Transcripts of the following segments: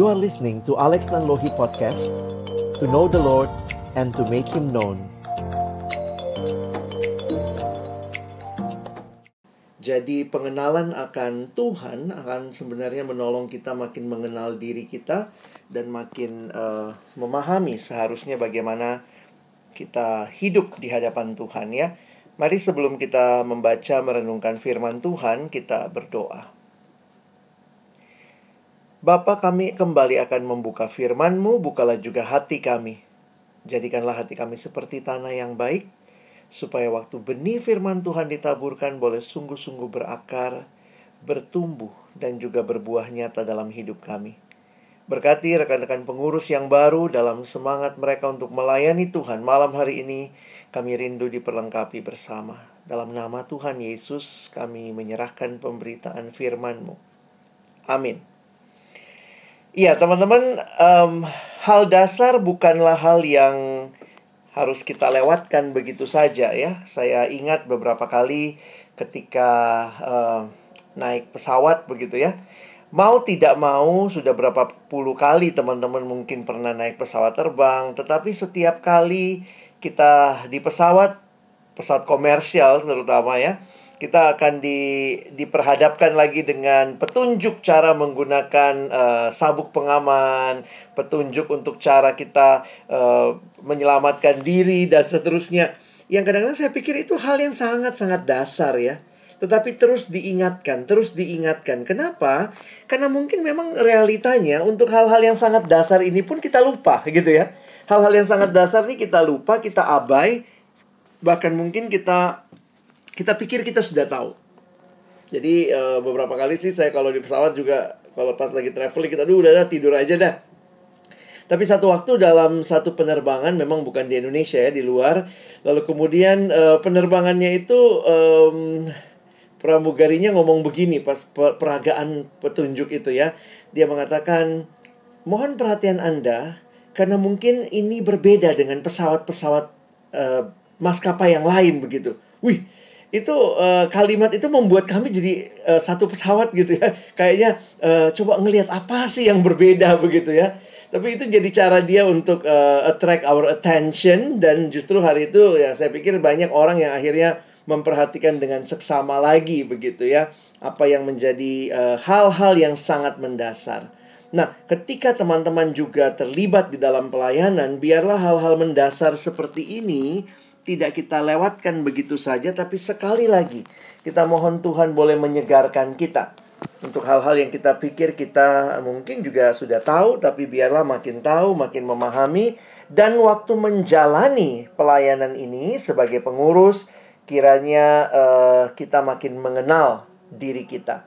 You are listening to Alex Nanlohi Podcast To know the Lord and to make Him known Jadi pengenalan akan Tuhan akan sebenarnya menolong kita makin mengenal diri kita dan makin uh, memahami seharusnya bagaimana kita hidup di hadapan Tuhan ya. Mari sebelum kita membaca merenungkan firman Tuhan, kita berdoa. Bapa kami kembali akan membuka firman-Mu, bukalah juga hati kami. Jadikanlah hati kami seperti tanah yang baik, supaya waktu benih firman Tuhan ditaburkan boleh sungguh-sungguh berakar, bertumbuh, dan juga berbuah nyata dalam hidup kami. Berkati rekan-rekan pengurus yang baru dalam semangat mereka untuk melayani Tuhan malam hari ini, kami rindu diperlengkapi bersama. Dalam nama Tuhan Yesus, kami menyerahkan pemberitaan firman-Mu. Amin. Iya, teman-teman, um, hal dasar bukanlah hal yang harus kita lewatkan begitu saja ya. Saya ingat beberapa kali ketika uh, naik pesawat begitu ya. Mau tidak mau sudah berapa puluh kali teman-teman mungkin pernah naik pesawat terbang, tetapi setiap kali kita di pesawat pesawat komersial terutama ya, kita akan di, diperhadapkan lagi dengan petunjuk cara menggunakan uh, sabuk pengaman, petunjuk untuk cara kita uh, menyelamatkan diri dan seterusnya. Yang kadang-kadang saya pikir itu hal yang sangat-sangat dasar ya. Tetapi terus diingatkan, terus diingatkan. Kenapa? Karena mungkin memang realitanya untuk hal-hal yang sangat dasar ini pun kita lupa gitu ya. Hal-hal yang sangat dasar ini kita lupa, kita abai, bahkan mungkin kita kita pikir kita sudah tahu. Jadi uh, beberapa kali sih saya kalau di pesawat juga kalau pas lagi traveling kita dulu udah, tidur aja dah. Tapi satu waktu dalam satu penerbangan memang bukan di Indonesia ya di luar. Lalu kemudian uh, penerbangannya itu um, pramugarinya ngomong begini pas peragaan petunjuk itu ya. Dia mengatakan mohon perhatian Anda karena mungkin ini berbeda dengan pesawat-pesawat uh, maskapai yang lain begitu. Wih, itu uh, kalimat itu membuat kami jadi uh, satu pesawat gitu ya. Kayaknya uh, coba ngelihat apa sih yang berbeda begitu ya. Tapi itu jadi cara dia untuk uh, attract our attention dan justru hari itu ya saya pikir banyak orang yang akhirnya memperhatikan dengan seksama lagi begitu ya. Apa yang menjadi hal-hal uh, yang sangat mendasar. Nah, ketika teman-teman juga terlibat di dalam pelayanan, biarlah hal-hal mendasar seperti ini tidak kita lewatkan begitu saja, tapi sekali lagi kita mohon Tuhan boleh menyegarkan kita untuk hal-hal yang kita pikir kita mungkin juga sudah tahu, tapi biarlah makin tahu, makin memahami, dan waktu menjalani pelayanan ini sebagai pengurus, kiranya uh, kita makin mengenal diri kita.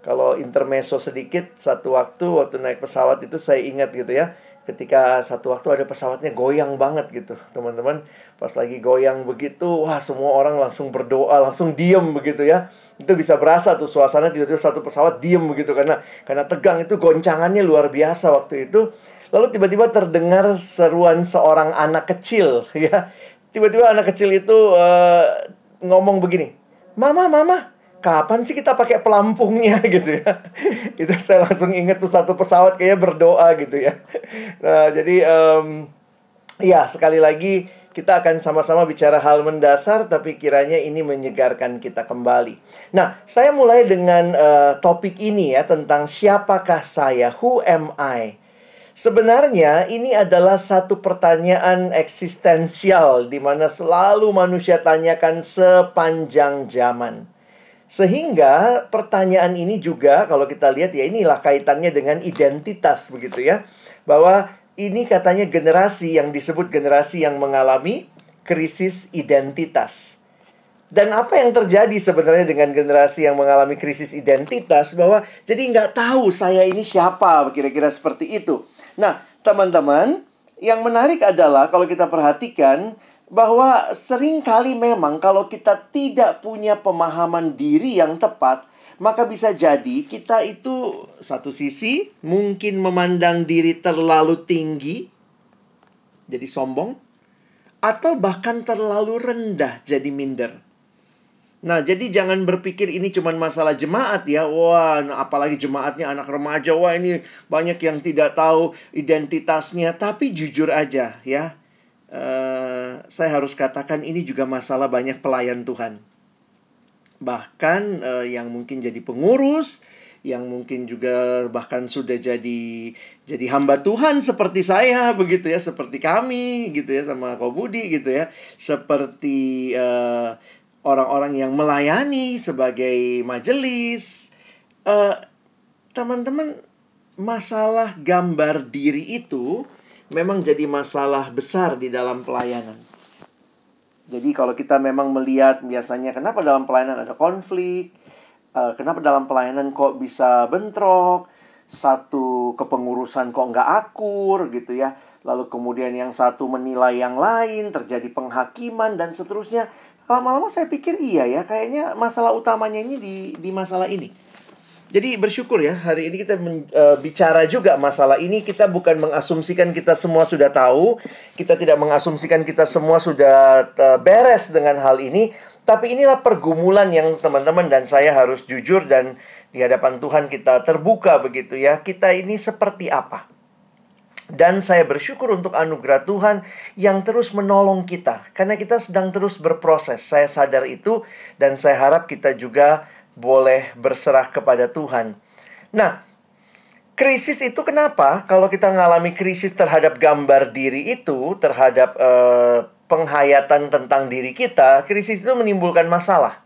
Kalau intermezzo sedikit, satu waktu waktu naik pesawat itu saya ingat gitu ya ketika satu waktu ada pesawatnya goyang banget gitu teman-teman. Pas lagi goyang begitu wah semua orang langsung berdoa langsung diem begitu ya. Itu bisa berasa tuh suasana tiba-tiba satu pesawat diem begitu karena karena tegang itu goncangannya luar biasa waktu itu. Lalu tiba-tiba terdengar seruan seorang anak kecil ya. Tiba-tiba anak kecil itu uh, ngomong begini mama mama kapan sih kita pakai pelampungnya gitu ya itu saya langsung inget tuh satu pesawat kayaknya berdoa gitu ya nah jadi um, ya sekali lagi kita akan sama-sama bicara hal mendasar tapi kiranya ini menyegarkan kita kembali. Nah, saya mulai dengan uh, topik ini ya tentang siapakah saya? Who am I? Sebenarnya ini adalah satu pertanyaan eksistensial di mana selalu manusia tanyakan sepanjang zaman. Sehingga pertanyaan ini juga kalau kita lihat ya inilah kaitannya dengan identitas begitu ya. Bahwa ini katanya generasi yang disebut generasi yang mengalami krisis identitas. Dan apa yang terjadi sebenarnya dengan generasi yang mengalami krisis identitas bahwa jadi nggak tahu saya ini siapa kira-kira seperti itu. Nah teman-teman yang menarik adalah kalau kita perhatikan bahwa sering kali memang kalau kita tidak punya pemahaman diri yang tepat, maka bisa jadi kita itu satu sisi mungkin memandang diri terlalu tinggi, jadi sombong, atau bahkan terlalu rendah, jadi minder. Nah, jadi jangan berpikir ini cuma masalah jemaat ya. Wah, nah apalagi jemaatnya anak remaja. Wah, ini banyak yang tidak tahu identitasnya. Tapi jujur aja ya. Uh, saya harus katakan ini juga masalah banyak pelayan Tuhan. Bahkan uh, yang mungkin jadi pengurus, yang mungkin juga bahkan sudah jadi jadi hamba Tuhan seperti saya begitu ya seperti kami gitu ya sama Kobudi gitu ya seperti uh, orang-orang yang melayani sebagai majelis. teman eh, teman-teman, masalah gambar diri itu memang jadi masalah besar di dalam pelayanan. Jadi kalau kita memang melihat biasanya kenapa dalam pelayanan ada konflik, uh, kenapa dalam pelayanan kok bisa bentrok, satu kepengurusan kok nggak akur gitu ya, lalu kemudian yang satu menilai yang lain, terjadi penghakiman dan seterusnya lama-lama saya pikir iya ya, kayaknya masalah utamanya ini di di masalah ini. Jadi bersyukur ya hari ini kita men, uh, bicara juga masalah ini kita bukan mengasumsikan kita semua sudah tahu, kita tidak mengasumsikan kita semua sudah uh, beres dengan hal ini, tapi inilah pergumulan yang teman-teman dan saya harus jujur dan di hadapan Tuhan kita terbuka begitu ya. Kita ini seperti apa? Dan saya bersyukur untuk anugerah Tuhan yang terus menolong kita. Karena kita sedang terus berproses. Saya sadar itu dan saya harap kita juga boleh berserah kepada Tuhan. Nah, krisis itu kenapa? Kalau kita mengalami krisis terhadap gambar diri itu, terhadap uh, penghayatan tentang diri kita, krisis itu menimbulkan masalah.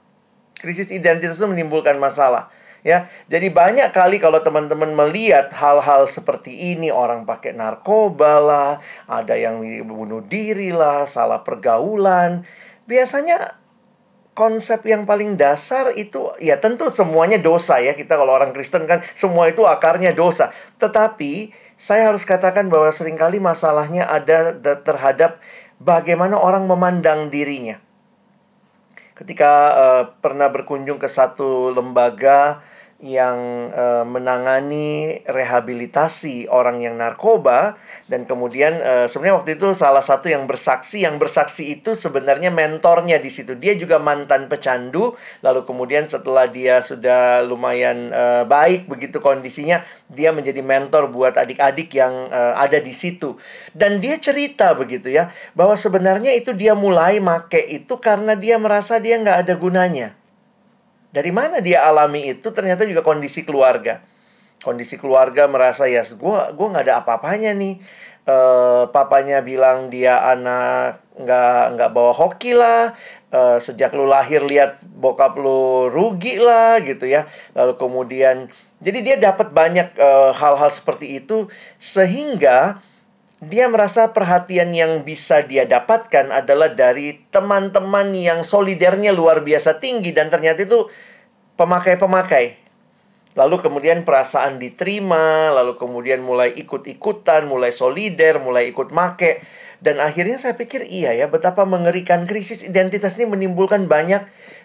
Krisis identitas itu menimbulkan masalah ya. Jadi banyak kali kalau teman-teman melihat hal-hal seperti ini orang pakai narkoba lah, ada yang bunuh diri lah, salah pergaulan. Biasanya konsep yang paling dasar itu ya tentu semuanya dosa ya. Kita kalau orang Kristen kan semua itu akarnya dosa. Tetapi saya harus katakan bahwa sering kali masalahnya ada terhadap bagaimana orang memandang dirinya. Ketika uh, pernah berkunjung ke satu lembaga yang uh, menangani rehabilitasi orang yang narkoba dan kemudian uh, sebenarnya waktu itu salah satu yang bersaksi yang bersaksi itu sebenarnya mentornya di situ. Dia juga mantan pecandu lalu kemudian setelah dia sudah lumayan uh, baik begitu kondisinya dia menjadi mentor buat adik-adik yang uh, ada di situ. Dan dia cerita begitu ya bahwa sebenarnya itu dia mulai make itu karena dia merasa dia nggak ada gunanya dari mana dia alami itu? Ternyata juga kondisi keluarga. Kondisi keluarga merasa ya, gue gua nggak ada apa-apanya nih. Uh, papanya bilang dia anak nggak nggak bawa hoki lah. Uh, sejak lu lahir lihat bokap lu rugi lah gitu ya. Lalu kemudian jadi dia dapat banyak eh, hal-hal uh, seperti itu sehingga dia merasa perhatian yang bisa dia dapatkan adalah dari teman-teman yang solidernya luar biasa tinggi dan ternyata itu pemakai-pemakai. Lalu kemudian perasaan diterima, lalu kemudian mulai ikut-ikutan, mulai solider, mulai ikut make. Dan akhirnya saya pikir iya ya, betapa mengerikan krisis identitas ini menimbulkan banyak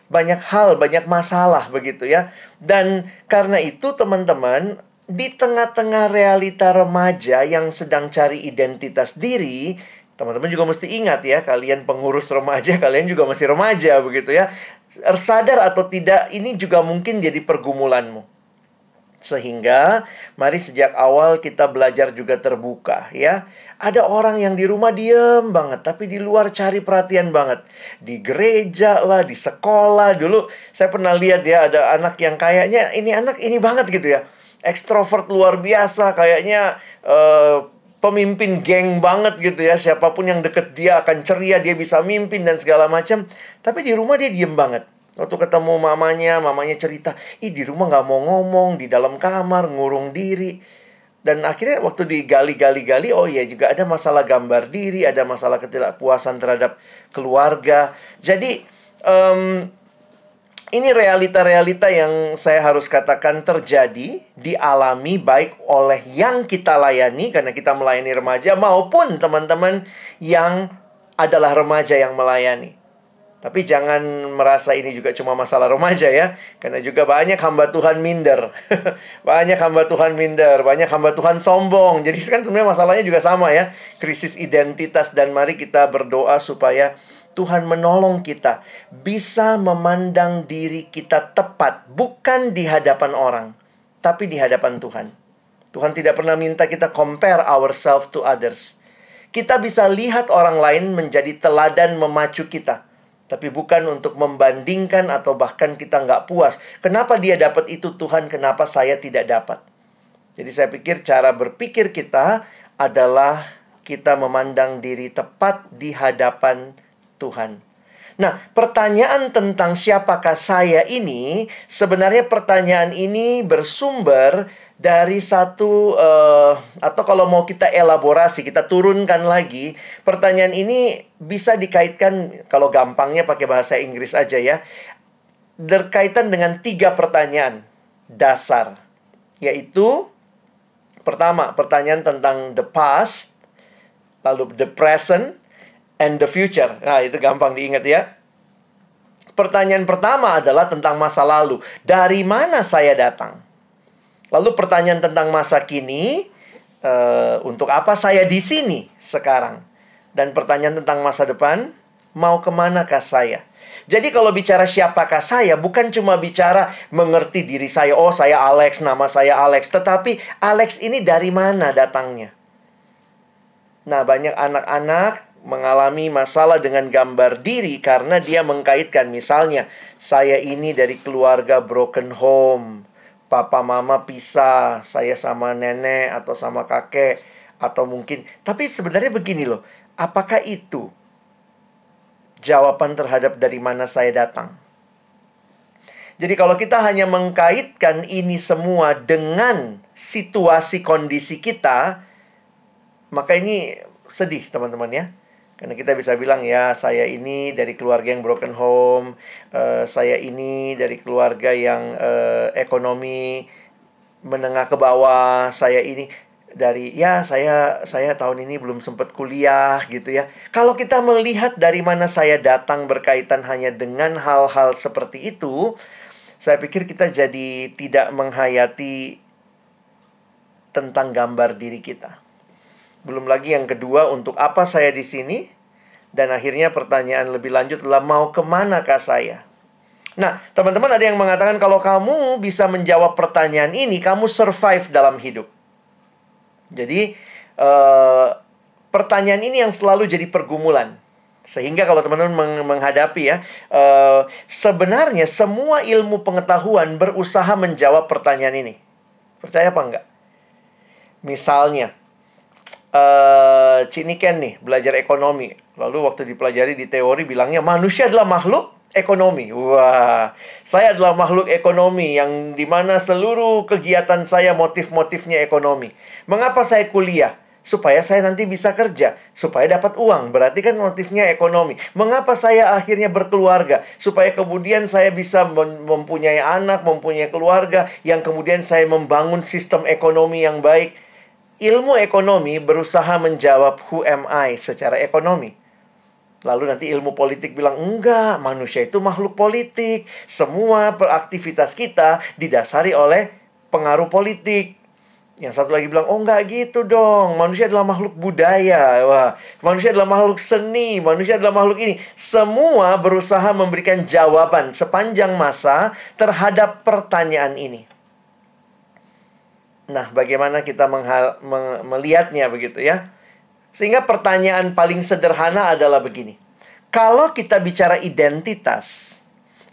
banyak hal, banyak masalah begitu ya. Dan karena itu teman-teman, di tengah-tengah realita remaja yang sedang cari identitas diri, teman-teman juga mesti ingat ya, kalian pengurus remaja, kalian juga masih remaja begitu ya sadar atau tidak ini juga mungkin jadi pergumulanmu. Sehingga mari sejak awal kita belajar juga terbuka ya. Ada orang yang di rumah diem banget tapi di luar cari perhatian banget. Di gereja lah, di sekolah dulu saya pernah lihat ya ada anak yang kayaknya ini anak ini banget gitu ya. Ekstrovert luar biasa kayaknya uh, pemimpin geng banget gitu ya. Siapa pun yang deket dia akan ceria, dia bisa mimpin dan segala macam. Tapi di rumah dia diem banget. Waktu ketemu mamanya, mamanya cerita, ih di rumah nggak mau ngomong, di dalam kamar ngurung diri. Dan akhirnya waktu digali-gali-gali, oh iya juga ada masalah gambar diri, ada masalah ketidakpuasan terhadap keluarga. Jadi um, ini realita-realita yang saya harus katakan terjadi, dialami baik oleh yang kita layani karena kita melayani remaja maupun teman-teman yang adalah remaja yang melayani. Tapi jangan merasa ini juga cuma masalah remaja ya, karena juga banyak hamba Tuhan minder. banyak hamba Tuhan minder, banyak hamba Tuhan sombong. Jadi kan sebenarnya masalahnya juga sama ya, krisis identitas dan mari kita berdoa supaya Tuhan menolong kita bisa memandang diri kita tepat, bukan di hadapan orang, tapi di hadapan Tuhan. Tuhan tidak pernah minta kita compare ourselves to others. Kita bisa lihat orang lain menjadi teladan memacu kita. Tapi bukan untuk membandingkan atau bahkan kita nggak puas. Kenapa dia dapat itu Tuhan, kenapa saya tidak dapat? Jadi saya pikir cara berpikir kita adalah kita memandang diri tepat di hadapan Tuhan. Nah, pertanyaan tentang siapakah saya ini, sebenarnya pertanyaan ini bersumber dari satu, uh, atau kalau mau kita elaborasi, kita turunkan lagi, pertanyaan ini bisa dikaitkan, kalau gampangnya pakai bahasa Inggris aja ya, berkaitan dengan tiga pertanyaan dasar, yaitu pertama, pertanyaan tentang the past, lalu the present, and the future. Nah, itu gampang diingat ya. Pertanyaan pertama adalah tentang masa lalu. Dari mana saya datang? Lalu pertanyaan tentang masa kini, uh, untuk apa saya di sini sekarang? Dan pertanyaan tentang masa depan, mau ke manakah saya? Jadi kalau bicara siapakah saya, bukan cuma bicara mengerti diri saya. Oh, saya Alex, nama saya Alex. Tetapi Alex ini dari mana datangnya? Nah, banyak anak-anak mengalami masalah dengan gambar diri karena dia mengkaitkan. Misalnya saya ini dari keluarga broken home. Papa mama pisah saya sama nenek atau sama kakek atau mungkin. Tapi sebenarnya begini loh apakah itu jawaban terhadap dari mana saya datang? Jadi kalau kita hanya mengkaitkan ini semua dengan situasi kondisi kita maka ini sedih teman-teman ya karena kita bisa bilang ya saya ini dari keluarga yang broken home, uh, saya ini dari keluarga yang uh, ekonomi menengah ke bawah, saya ini dari ya saya saya tahun ini belum sempat kuliah gitu ya. Kalau kita melihat dari mana saya datang berkaitan hanya dengan hal-hal seperti itu, saya pikir kita jadi tidak menghayati tentang gambar diri kita. Belum lagi yang kedua, untuk apa saya di sini? Dan akhirnya pertanyaan lebih lanjut adalah mau ke manakah saya? Nah, teman-teman ada yang mengatakan kalau kamu bisa menjawab pertanyaan ini, kamu survive dalam hidup. Jadi, uh, pertanyaan ini yang selalu jadi pergumulan. Sehingga kalau teman-teman meng menghadapi ya, uh, sebenarnya semua ilmu pengetahuan berusaha menjawab pertanyaan ini. Percaya apa enggak? Misalnya, uh, Ciniken nih belajar ekonomi. Lalu waktu dipelajari di teori bilangnya manusia adalah makhluk ekonomi. Wah, saya adalah makhluk ekonomi yang di mana seluruh kegiatan saya motif-motifnya ekonomi. Mengapa saya kuliah? Supaya saya nanti bisa kerja, supaya dapat uang. Berarti kan motifnya ekonomi. Mengapa saya akhirnya berkeluarga? Supaya kemudian saya bisa mempunyai anak, mempunyai keluarga, yang kemudian saya membangun sistem ekonomi yang baik ilmu ekonomi berusaha menjawab who am I secara ekonomi. Lalu nanti ilmu politik bilang, enggak, manusia itu makhluk politik. Semua beraktivitas kita didasari oleh pengaruh politik. Yang satu lagi bilang, oh enggak gitu dong. Manusia adalah makhluk budaya. Wah, manusia adalah makhluk seni. Manusia adalah makhluk ini. Semua berusaha memberikan jawaban sepanjang masa terhadap pertanyaan ini. Nah, bagaimana kita menghal, meng, melihatnya begitu ya? Sehingga pertanyaan paling sederhana adalah begini. Kalau kita bicara identitas,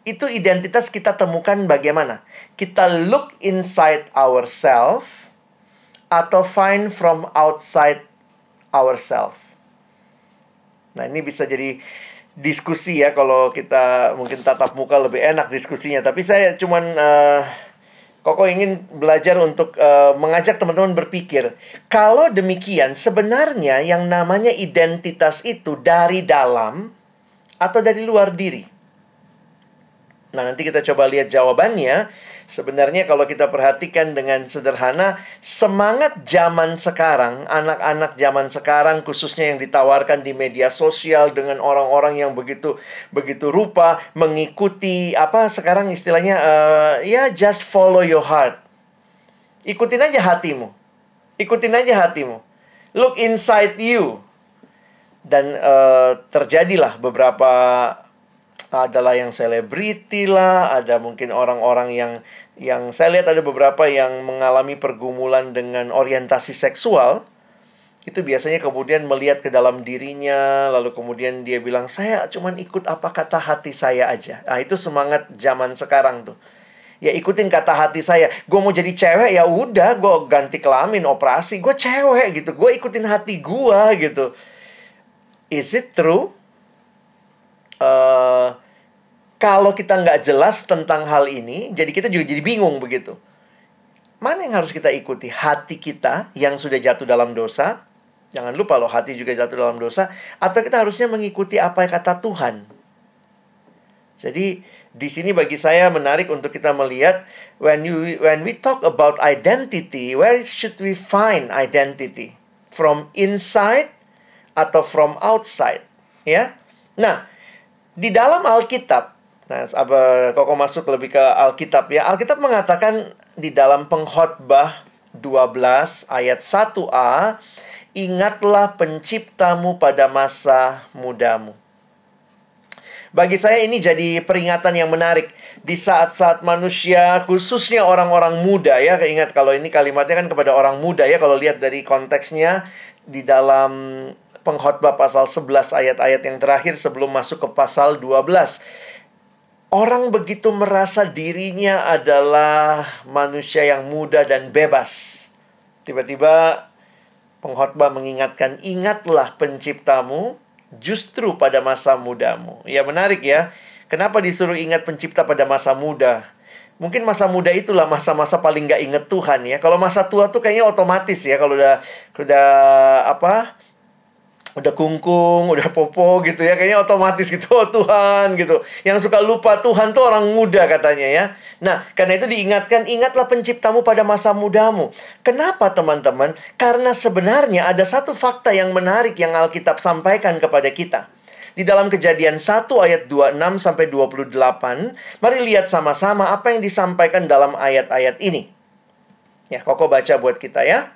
itu identitas kita temukan bagaimana? Kita look inside ourselves atau find from outside ourselves. Nah, ini bisa jadi diskusi ya kalau kita mungkin tatap muka lebih enak diskusinya. Tapi saya cuman uh, Koko ingin belajar untuk uh, mengajak teman-teman berpikir. Kalau demikian, sebenarnya yang namanya identitas itu dari dalam atau dari luar diri. Nah, nanti kita coba lihat jawabannya Sebenarnya kalau kita perhatikan dengan sederhana, semangat zaman sekarang, anak-anak zaman sekarang khususnya yang ditawarkan di media sosial dengan orang-orang yang begitu begitu rupa mengikuti apa sekarang istilahnya uh, ya just follow your heart. Ikutin aja hatimu. Ikutin aja hatimu. Look inside you. Dan uh, terjadilah beberapa adalah yang selebriti lah, ada mungkin orang-orang yang yang saya lihat ada beberapa yang mengalami pergumulan dengan orientasi seksual. Itu biasanya kemudian melihat ke dalam dirinya, lalu kemudian dia bilang, "Saya cuman ikut apa kata hati saya aja." Nah, itu semangat zaman sekarang tuh. Ya ikutin kata hati saya. Gue mau jadi cewek ya udah, gue ganti kelamin, operasi. Gue cewek gitu. Gue ikutin hati gue gitu. Is it true? Uh, kalau kita nggak jelas tentang hal ini, jadi kita juga jadi bingung begitu. Mana yang harus kita ikuti? Hati kita yang sudah jatuh dalam dosa, jangan lupa loh hati juga jatuh dalam dosa, atau kita harusnya mengikuti apa yang kata Tuhan. Jadi di sini bagi saya menarik untuk kita melihat when you when we talk about identity, where should we find identity? From inside atau from outside, ya? Nah, di dalam Alkitab, nah, apa kok masuk lebih ke Alkitab ya. Alkitab mengatakan di dalam pengkhotbah 12 ayat 1a, ingatlah penciptamu pada masa mudamu. Bagi saya ini jadi peringatan yang menarik di saat-saat manusia khususnya orang-orang muda ya. Ingat kalau ini kalimatnya kan kepada orang muda ya kalau lihat dari konteksnya di dalam pengkhotbah pasal 11 ayat-ayat yang terakhir sebelum masuk ke pasal 12. Orang begitu merasa dirinya adalah manusia yang muda dan bebas. Tiba-tiba pengkhotbah mengingatkan, "Ingatlah penciptamu justru pada masa mudamu." Ya menarik ya. Kenapa disuruh ingat pencipta pada masa muda? Mungkin masa muda itulah masa-masa paling gak inget Tuhan ya. Kalau masa tua tuh kayaknya otomatis ya. Kalau udah udah apa udah kungkung, udah popo gitu ya. Kayaknya otomatis gitu, oh Tuhan gitu. Yang suka lupa Tuhan tuh orang muda katanya ya. Nah, karena itu diingatkan, ingatlah penciptamu pada masa mudamu. Kenapa teman-teman? Karena sebenarnya ada satu fakta yang menarik yang Alkitab sampaikan kepada kita. Di dalam kejadian 1 ayat 26 sampai 28, mari lihat sama-sama apa yang disampaikan dalam ayat-ayat ini. Ya, Koko baca buat kita ya.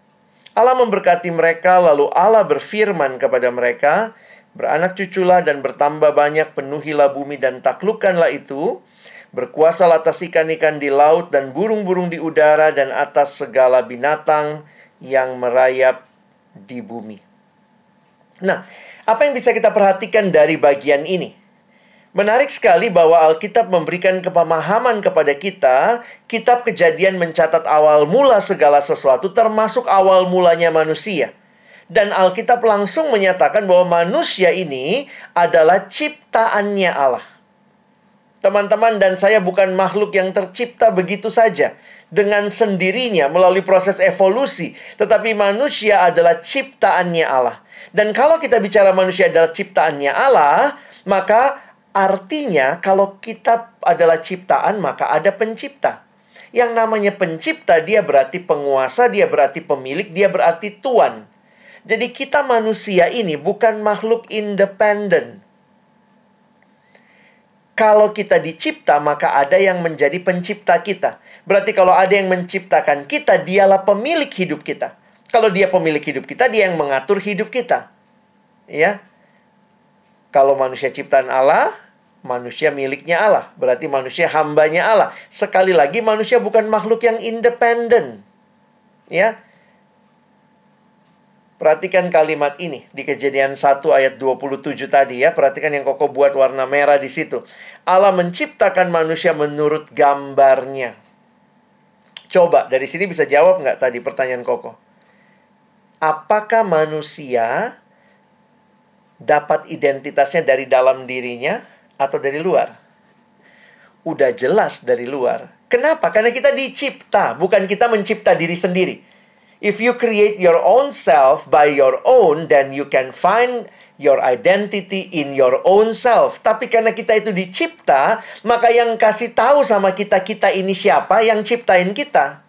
Allah memberkati mereka, lalu Allah berfirman kepada mereka, Beranak cuculah dan bertambah banyak, penuhilah bumi dan taklukkanlah itu. Berkuasa atas ikan-ikan di laut dan burung-burung di udara dan atas segala binatang yang merayap di bumi. Nah, apa yang bisa kita perhatikan dari bagian ini? Menarik sekali bahwa Alkitab memberikan kepemahaman kepada kita, kitab Kejadian mencatat awal mula segala sesuatu termasuk awal mulanya manusia. Dan Alkitab langsung menyatakan bahwa manusia ini adalah ciptaannya Allah. Teman-teman dan saya bukan makhluk yang tercipta begitu saja dengan sendirinya melalui proses evolusi, tetapi manusia adalah ciptaannya Allah. Dan kalau kita bicara manusia adalah ciptaannya Allah, maka Artinya, kalau kita adalah ciptaan, maka ada pencipta. Yang namanya pencipta, dia berarti penguasa, dia berarti pemilik, dia berarti tuan. Jadi, kita manusia ini bukan makhluk independen. Kalau kita dicipta, maka ada yang menjadi pencipta kita. Berarti, kalau ada yang menciptakan kita, dialah pemilik hidup kita. Kalau dia pemilik hidup kita, dia yang mengatur hidup kita. Ya, kalau manusia ciptaan Allah, manusia miliknya Allah. Berarti manusia hambanya Allah. Sekali lagi manusia bukan makhluk yang independen. Ya. Perhatikan kalimat ini di kejadian 1 ayat 27 tadi ya. Perhatikan yang Koko buat warna merah di situ. Allah menciptakan manusia menurut gambarnya. Coba dari sini bisa jawab nggak tadi pertanyaan Koko? Apakah manusia dapat identitasnya dari dalam dirinya atau dari luar? Udah jelas dari luar. Kenapa? Karena kita dicipta, bukan kita mencipta diri sendiri. If you create your own self by your own, then you can find your identity in your own self. Tapi karena kita itu dicipta, maka yang kasih tahu sama kita kita ini siapa, yang ciptain kita.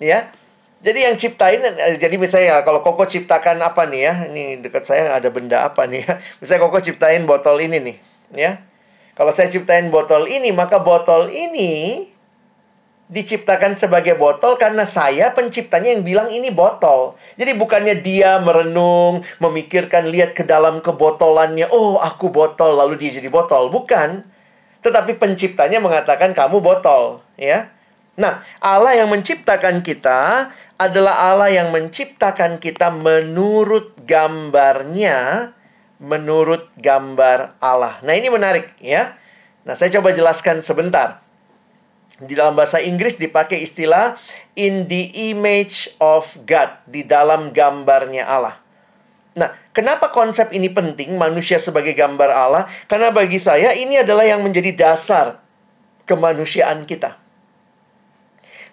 Ya. Jadi yang ciptain eh, jadi misalnya kalau Koko ciptakan apa nih ya? Ini dekat saya ada benda apa nih ya? Misalnya Koko ciptain botol ini nih, ya. Kalau saya ciptain botol ini, maka botol ini diciptakan sebagai botol karena saya penciptanya yang bilang ini botol. Jadi bukannya dia merenung, memikirkan lihat ke dalam kebotolannya, oh aku botol lalu dia jadi botol, bukan. Tetapi penciptanya mengatakan kamu botol, ya. Nah, Allah yang menciptakan kita adalah Allah yang menciptakan kita menurut gambarnya menurut gambar Allah. Nah, ini menarik ya. Nah, saya coba jelaskan sebentar. Di dalam bahasa Inggris dipakai istilah in the image of God, di dalam gambarnya Allah. Nah, kenapa konsep ini penting manusia sebagai gambar Allah? Karena bagi saya ini adalah yang menjadi dasar kemanusiaan kita.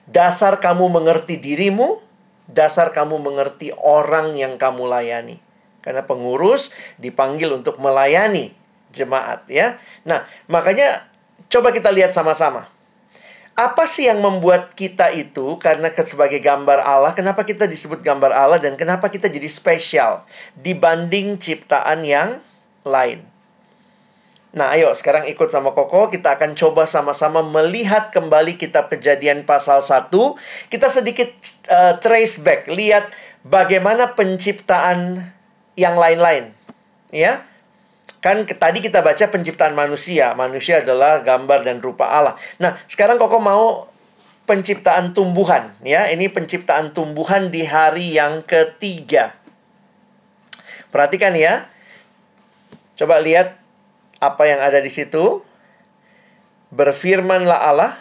Dasar kamu mengerti dirimu, dasar kamu mengerti orang yang kamu layani. Karena pengurus dipanggil untuk melayani jemaat ya. Nah, makanya coba kita lihat sama-sama. Apa sih yang membuat kita itu karena sebagai gambar Allah, kenapa kita disebut gambar Allah dan kenapa kita jadi spesial dibanding ciptaan yang lain? Nah, ayo sekarang ikut sama Koko, kita akan coba sama-sama melihat kembali kitab Kejadian pasal 1. Kita sedikit uh, trace back, lihat bagaimana penciptaan yang lain-lain. Ya. Kan tadi kita baca penciptaan manusia. Manusia adalah gambar dan rupa Allah. Nah, sekarang Koko mau penciptaan tumbuhan. Ya, ini penciptaan tumbuhan di hari yang ketiga. Perhatikan ya. Coba lihat apa yang ada di situ. Berfirmanlah Allah,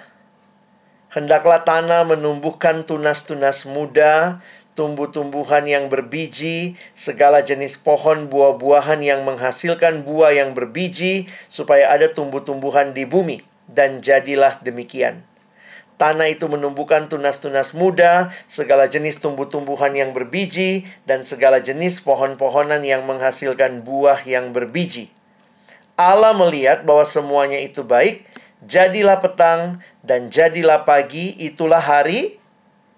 hendaklah tanah menumbuhkan tunas-tunas muda, tumbuh-tumbuhan yang berbiji, segala jenis pohon buah-buahan yang menghasilkan buah yang berbiji, supaya ada tumbuh-tumbuhan di bumi. Dan jadilah demikian. Tanah itu menumbuhkan tunas-tunas muda, segala jenis tumbuh-tumbuhan yang berbiji, dan segala jenis pohon-pohonan yang menghasilkan buah yang berbiji. Allah melihat bahwa semuanya itu baik, jadilah petang dan jadilah pagi, itulah hari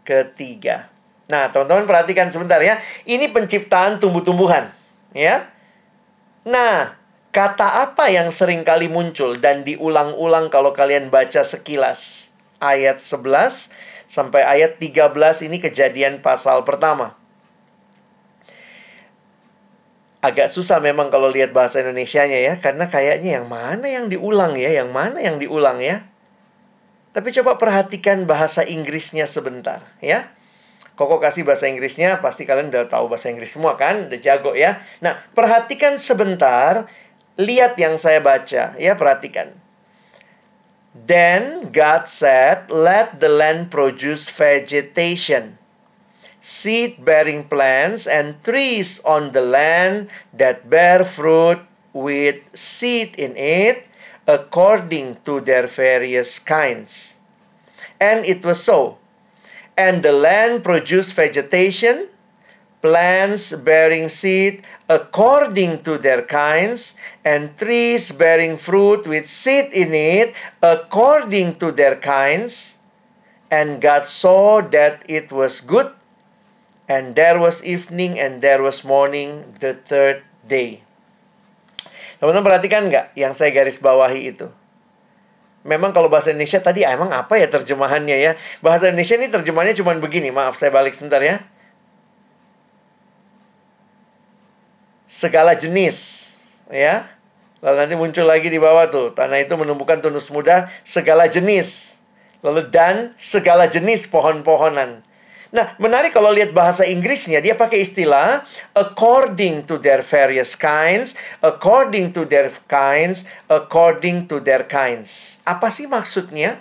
ketiga. Nah, teman-teman perhatikan sebentar ya. Ini penciptaan tumbuh-tumbuhan, ya. Nah, kata apa yang sering kali muncul dan diulang-ulang kalau kalian baca sekilas? Ayat 11 sampai ayat 13 ini kejadian pasal pertama. Agak susah memang kalau lihat bahasa Indonesianya ya, karena kayaknya yang mana yang diulang ya, yang mana yang diulang ya. Tapi coba perhatikan bahasa Inggrisnya sebentar ya. Koko kasih bahasa Inggrisnya, pasti kalian udah tahu bahasa Inggris semua kan? Udah jago ya. Nah, perhatikan sebentar, lihat yang saya baca ya, perhatikan. Then God said, let the land produce vegetation, seed-bearing plants and trees on the land that bear fruit with seed in it, according to their various kinds. And it was so. And the land produced vegetation, plants bearing seed according to their kinds, and trees bearing fruit with seed in it according to their kinds. And God saw that it was good. And there was evening and there was morning the third day. Teman-teman perhatikan nggak yang saya garis bawahi itu? memang kalau bahasa Indonesia tadi emang apa ya terjemahannya ya? Bahasa Indonesia ini terjemahannya cuma begini. Maaf, saya balik sebentar ya. Segala jenis, ya. Lalu nanti muncul lagi di bawah tuh. Tanah itu menumbuhkan tunus muda segala jenis. Lalu dan segala jenis pohon-pohonan. Nah, menarik kalau lihat bahasa Inggrisnya, dia pakai istilah according to their various kinds, according to their kinds, according to their kinds. Apa sih maksudnya?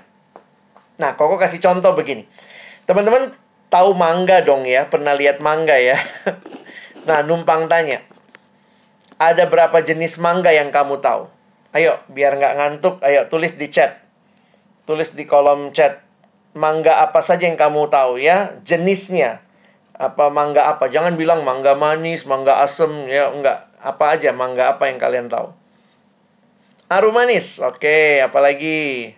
Nah, Koko kasih contoh begini. Teman-teman tahu mangga dong ya, pernah lihat mangga ya? nah, numpang tanya. Ada berapa jenis mangga yang kamu tahu? Ayo, biar nggak ngantuk, ayo tulis di chat. Tulis di kolom chat mangga apa saja yang kamu tahu ya, jenisnya. Apa mangga apa? Jangan bilang mangga manis, mangga asem ya, enggak. Apa aja mangga apa yang kalian tahu? Aru manis. Oke, apalagi?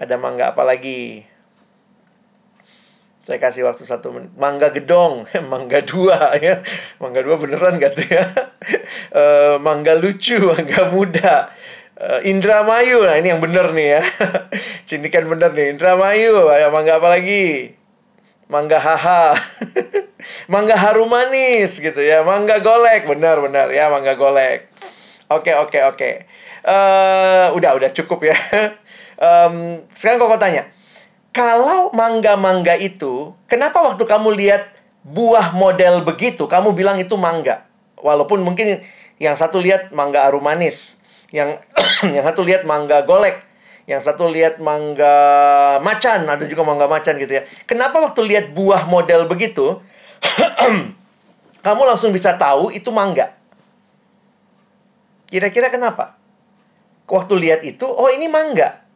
Ada mangga apa lagi? Saya kasih waktu satu menit. Mangga gedong, mangga dua ya. Mangga dua beneran gak tuh ya? uh, mangga lucu, mangga muda. Uh, Indramayu, nah ini yang bener nih ya. Cindikan bener nih. Indramayu, ya mangga apa lagi? Mangga haha. mangga harum manis gitu ya. Mangga golek, benar benar ya mangga golek. Oke oke oke uh, udah udah cukup ya. um, sekarang kok tanya, kalau mangga-mangga itu, kenapa waktu kamu lihat buah model begitu, kamu bilang itu mangga? Walaupun mungkin yang satu lihat mangga arum manis, yang yang satu lihat mangga golek, yang satu lihat mangga macan, ada juga mangga macan gitu ya. Kenapa waktu lihat buah model begitu, kamu langsung bisa tahu itu mangga? Kira-kira kenapa? waktu lihat itu, oh ini mangga.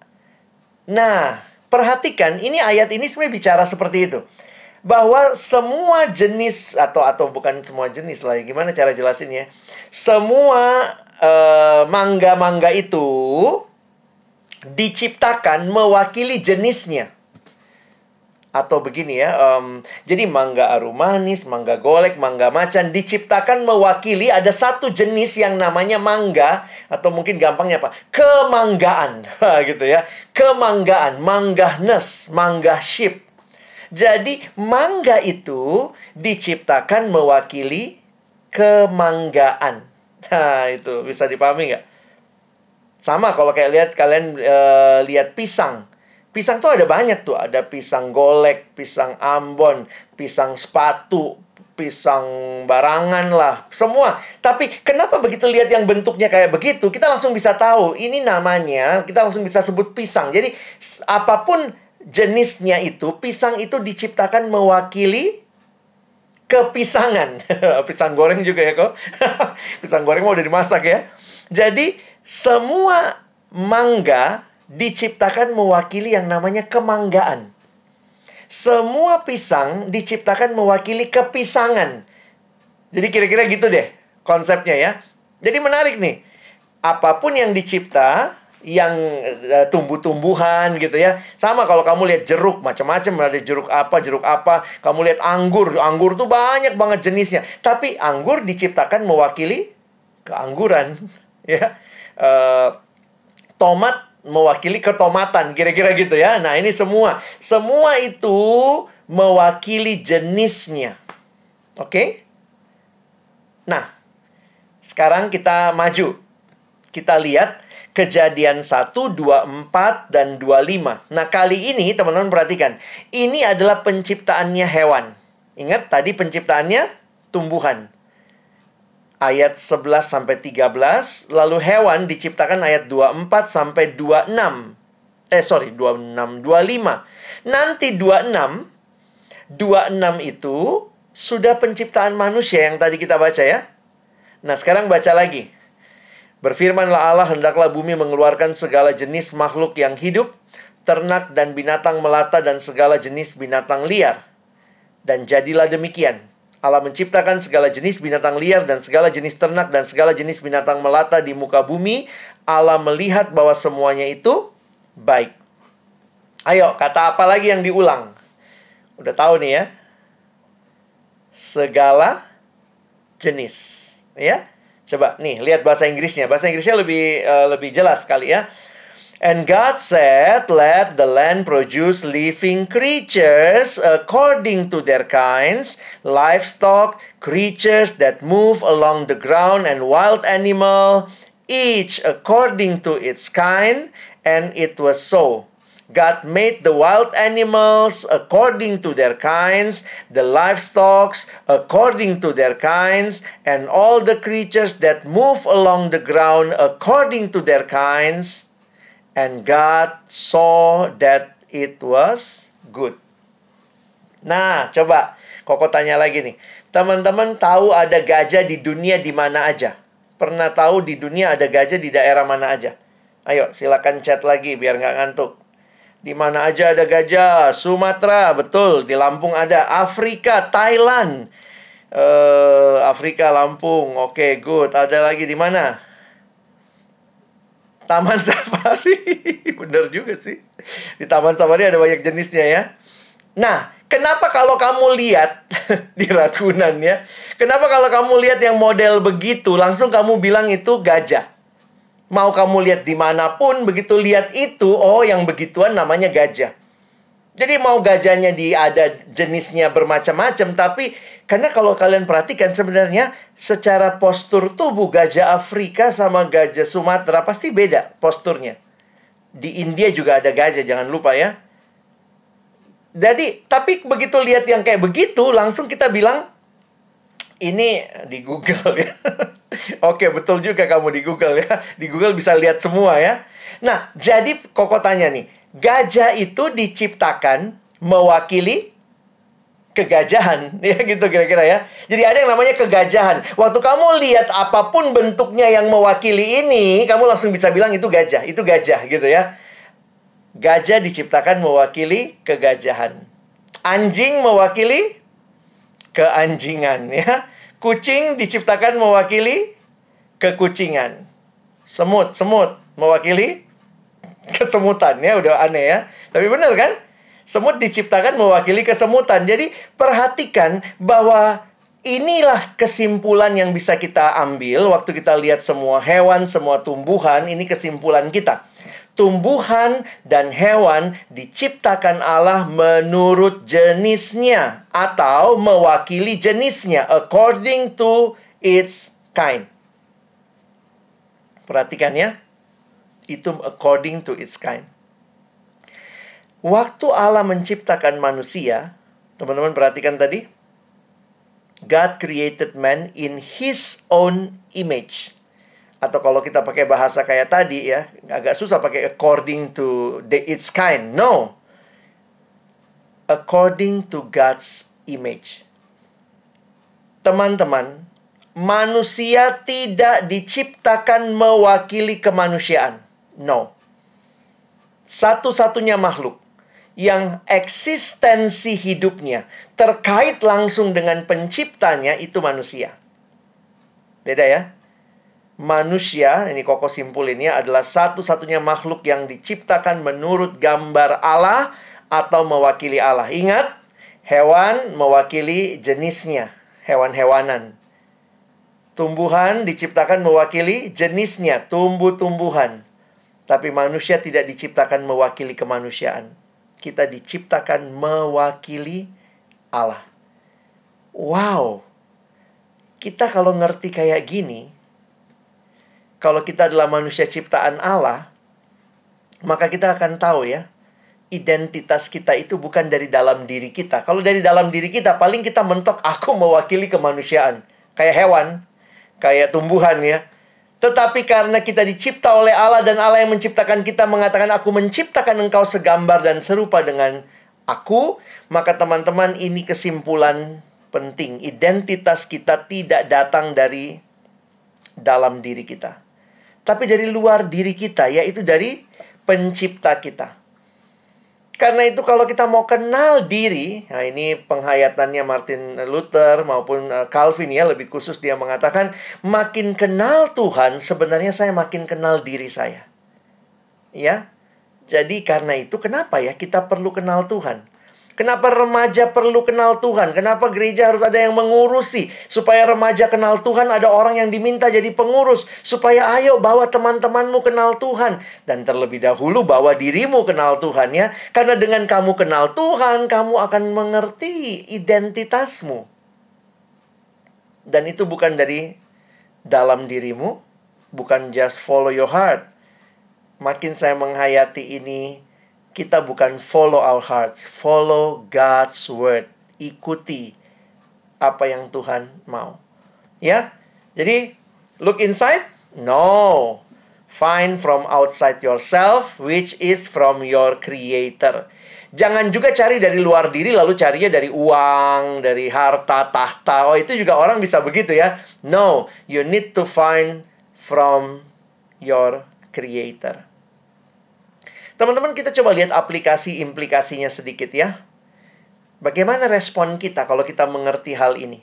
Nah, perhatikan ini ayat ini sebenarnya bicara seperti itu. Bahwa semua jenis atau atau bukan semua jenis lah, gimana cara jelasinnya? Semua mangga mangga-mangga itu diciptakan mewakili jenisnya atau begini ya. Um, jadi mangga arum manis, mangga golek, mangga macan diciptakan mewakili ada satu jenis yang namanya mangga atau mungkin gampangnya apa? Kemanggaan. gitu ya. Kemanggaan, manggahness, mangga ship. Jadi mangga itu diciptakan mewakili kemanggaan. Nah, itu bisa dipahami nggak? Sama kalau kayak lihat kalian uh, lihat pisang Pisang tuh ada banyak tuh, ada pisang golek, pisang ambon, pisang sepatu, pisang barangan lah, semua. Tapi kenapa begitu lihat yang bentuknya kayak begitu, kita langsung bisa tahu ini namanya, kita langsung bisa sebut pisang. Jadi apa pun jenisnya itu, pisang itu diciptakan mewakili kepisangan. pisang goreng juga ya kok. pisang goreng mau udah dimasak ya. Jadi semua mangga diciptakan mewakili yang namanya kemanggaan. Semua pisang diciptakan mewakili kepisangan. Jadi kira-kira gitu deh konsepnya ya. Jadi menarik nih. Apa pun yang dicipta yang uh, tumbuh-tumbuhan gitu ya. Sama kalau kamu lihat jeruk macam-macam ada jeruk apa, jeruk apa. Kamu lihat anggur, anggur tuh banyak banget jenisnya. Tapi anggur diciptakan mewakili keangguran ya. Uh, tomat mewakili ketomatan, kira-kira gitu ya. Nah, ini semua. Semua itu mewakili jenisnya. Oke? Okay? Nah, sekarang kita maju. Kita lihat kejadian 1, 24, dan 25. Nah, kali ini teman-teman perhatikan. Ini adalah penciptaannya hewan. Ingat tadi penciptaannya tumbuhan ayat 11 sampai 13, lalu hewan diciptakan ayat 24 sampai 26. Eh sorry, 26, 25. Nanti 26 26 itu sudah penciptaan manusia yang tadi kita baca ya. Nah, sekarang baca lagi. Berfirmanlah Allah, hendaklah bumi mengeluarkan segala jenis makhluk yang hidup, ternak dan binatang melata dan segala jenis binatang liar. Dan jadilah demikian. Allah menciptakan segala jenis binatang liar dan segala jenis ternak dan segala jenis binatang melata di muka bumi. Allah melihat bahwa semuanya itu baik. Ayo, kata apa lagi yang diulang? Udah tahu nih ya. Segala jenis, ya. Coba nih, lihat bahasa Inggrisnya. Bahasa Inggrisnya lebih uh, lebih jelas kali ya. And God said, Let the land produce living creatures according to their kinds, livestock, creatures that move along the ground, and wild animal, each according to its kind. And it was so. God made the wild animals according to their kinds, the livestock according to their kinds, and all the creatures that move along the ground according to their kinds. And God saw that it was good. Nah, coba Koko tanya lagi nih. Teman-teman tahu ada gajah di dunia di mana aja? Pernah tahu di dunia ada gajah di daerah mana aja? Ayo, silakan chat lagi biar nggak ngantuk. Di mana aja ada gajah? Sumatera, betul. Di Lampung ada. Afrika, Thailand. Uh, Afrika, Lampung. Oke, okay, good. Ada lagi di mana? Taman Safari. Bener juga sih. Di Taman Safari ada banyak jenisnya ya. Nah, kenapa kalau kamu lihat di Ragunan ya? Kenapa kalau kamu lihat yang model begitu, langsung kamu bilang itu gajah? Mau kamu lihat di mana pun, begitu lihat itu, oh yang begituan namanya gajah. Jadi mau gajahnya di ada jenisnya bermacam-macam, tapi karena kalau kalian perhatikan sebenarnya secara postur tubuh gajah Afrika sama gajah Sumatera pasti beda posturnya. Di India juga ada gajah, jangan lupa ya. Jadi, tapi begitu lihat yang kayak begitu, langsung kita bilang, ini di Google ya. Oke, betul juga kamu di Google ya. Di Google bisa lihat semua ya. Nah, jadi Koko tanya nih, gajah itu diciptakan mewakili kegajahan ya gitu kira-kira ya. Jadi ada yang namanya kegajahan. Waktu kamu lihat apa pun bentuknya yang mewakili ini, kamu langsung bisa bilang itu gajah, itu gajah gitu ya. Gajah diciptakan mewakili kegajahan. Anjing mewakili keanjingan ya. Kucing diciptakan mewakili kekucingan. Semut, semut mewakili kesemutan ya, udah aneh ya. Tapi benar kan? Semut diciptakan mewakili kesemutan. Jadi perhatikan bahwa inilah kesimpulan yang bisa kita ambil waktu kita lihat semua hewan, semua tumbuhan, ini kesimpulan kita tumbuhan dan hewan diciptakan Allah menurut jenisnya atau mewakili jenisnya according to its kind. Perhatikan ya. Itu according to its kind. Waktu Allah menciptakan manusia, teman-teman perhatikan tadi. God created man in his own image atau kalau kita pakai bahasa kayak tadi ya, agak susah pakai according to the its kind. No. According to God's image. Teman-teman, manusia tidak diciptakan mewakili kemanusiaan. No. Satu-satunya makhluk yang eksistensi hidupnya terkait langsung dengan penciptanya itu manusia. Beda ya? Manusia, ini koko simpul ini adalah satu-satunya makhluk yang diciptakan menurut gambar Allah atau mewakili Allah. Ingat, hewan mewakili jenisnya, hewan-hewanan. Tumbuhan diciptakan mewakili jenisnya, tumbuh-tumbuhan. Tapi manusia tidak diciptakan mewakili kemanusiaan. Kita diciptakan mewakili Allah. Wow. Kita kalau ngerti kayak gini, kalau kita adalah manusia ciptaan Allah, maka kita akan tahu ya, identitas kita itu bukan dari dalam diri kita. Kalau dari dalam diri kita, paling kita mentok aku mewakili kemanusiaan. Kayak hewan, kayak tumbuhan ya. Tetapi karena kita dicipta oleh Allah dan Allah yang menciptakan kita mengatakan aku menciptakan engkau segambar dan serupa dengan aku, maka teman-teman ini kesimpulan penting. Identitas kita tidak datang dari dalam diri kita tapi dari luar diri kita, yaitu dari pencipta kita. Karena itu kalau kita mau kenal diri, nah ini penghayatannya Martin Luther maupun eh, Calvin ya lebih khusus dia mengatakan makin kenal Tuhan sebenarnya saya makin kenal diri saya. Ya. Jadi karena itu kenapa ya kita perlu kenal Tuhan? Kenapa remaja perlu kenal Tuhan? Kenapa gereja harus ada yang mengurusi? Supaya remaja kenal Tuhan, ada orang yang diminta jadi pengurus. Supaya ayo bawa teman-temanmu kenal Tuhan. Dan terlebih dahulu bawa dirimu kenal Tuhan ya. Karena dengan kamu kenal Tuhan, kamu akan mengerti identitasmu. Dan itu bukan dari dalam dirimu. Bukan just follow your heart. Makin saya menghayati ini, kita bukan follow our hearts, follow God's word. Ikuti apa yang Tuhan mau. Ya. Jadi look inside? No. Find from outside yourself which is from your creator. Jangan juga cari dari luar diri lalu carinya dari uang, dari harta, tahta. Oh, itu juga orang bisa begitu ya. No, you need to find from your creator. Teman-teman kita coba lihat aplikasi implikasinya sedikit ya. Bagaimana respon kita kalau kita mengerti hal ini?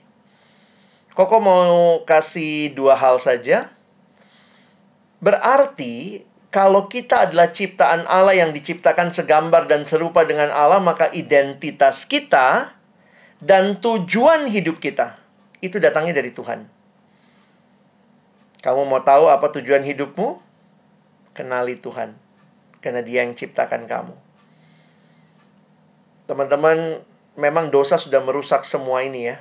Koko mau kasih dua hal saja. Berarti kalau kita adalah ciptaan Allah yang diciptakan segambar dan serupa dengan Allah, maka identitas kita dan tujuan hidup kita itu datangnya dari Tuhan. Kamu mau tahu apa tujuan hidupmu? Kenali Tuhan karena Dia yang ciptakan kamu. Teman-teman, memang dosa sudah merusak semua ini ya.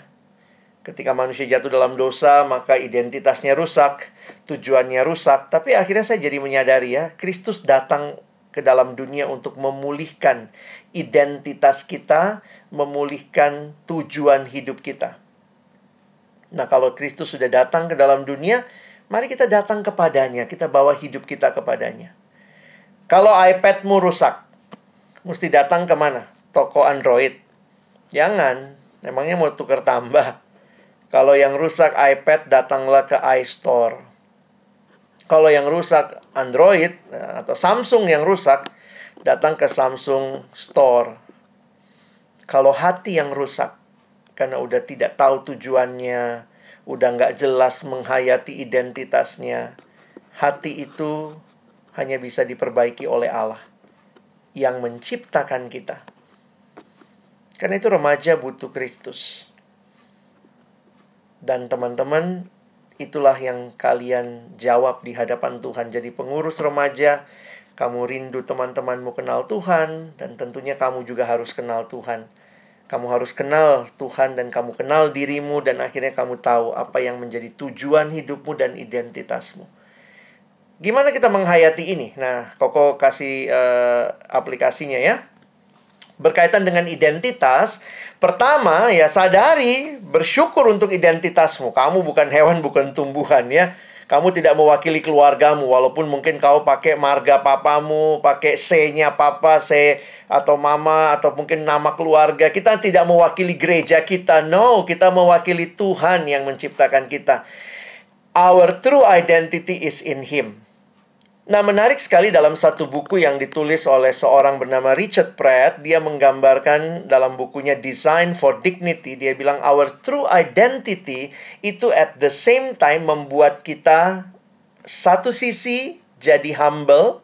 Ketika manusia jatuh dalam dosa, maka identitasnya rusak, tujuannya rusak. Tapi akhirnya saya jadi menyadari ya, Kristus datang ke dalam dunia untuk memulihkan identitas kita, memulihkan tujuan hidup kita. Nah, kalau Kristus sudah datang ke dalam dunia, mari kita datang kepadanya, kita bawa hidup kita kepadanya. Kalau iPadmu rusak, mesti datang ke mana? Toko Android. Jangan, emangnya mau tukar tambah. Kalau yang rusak iPad, datanglah ke iStore. Kalau yang rusak Android eh, atau Samsung yang rusak, datang ke Samsung Store. Kalau hati yang rusak, karena udah tidak tahu tujuannya, udah nggak jelas menghayati identitasnya, hati itu hanya bisa diperbaiki oleh Allah yang menciptakan kita. Karena itu remaja butuh Kristus. Dan teman-teman, itulah yang kalian jawab di hadapan Tuhan. Jadi pengurus remaja, kamu rindu teman-temanmu kenal Tuhan, dan tentunya kamu juga harus kenal Tuhan. Kamu harus kenal Tuhan dan kamu kenal dirimu dan akhirnya kamu tahu apa yang menjadi tujuan hidupmu dan identitasmu. Gimana kita menghayati ini? Nah, Koko kasih uh, aplikasinya ya. Berkaitan dengan identitas, pertama ya sadari, bersyukur untuk identitasmu. Kamu bukan hewan, bukan tumbuhan ya. Kamu tidak mewakili keluargamu, walaupun mungkin kau pakai marga papamu, pakai C-nya papa, C atau mama, atau mungkin nama keluarga. Kita tidak mewakili gereja kita, no. Kita mewakili Tuhan yang menciptakan kita. Our true identity is in Him. Nah, menarik sekali dalam satu buku yang ditulis oleh seorang bernama Richard Pratt, dia menggambarkan dalam bukunya Design for Dignity, dia bilang our true identity itu at the same time membuat kita satu sisi jadi humble,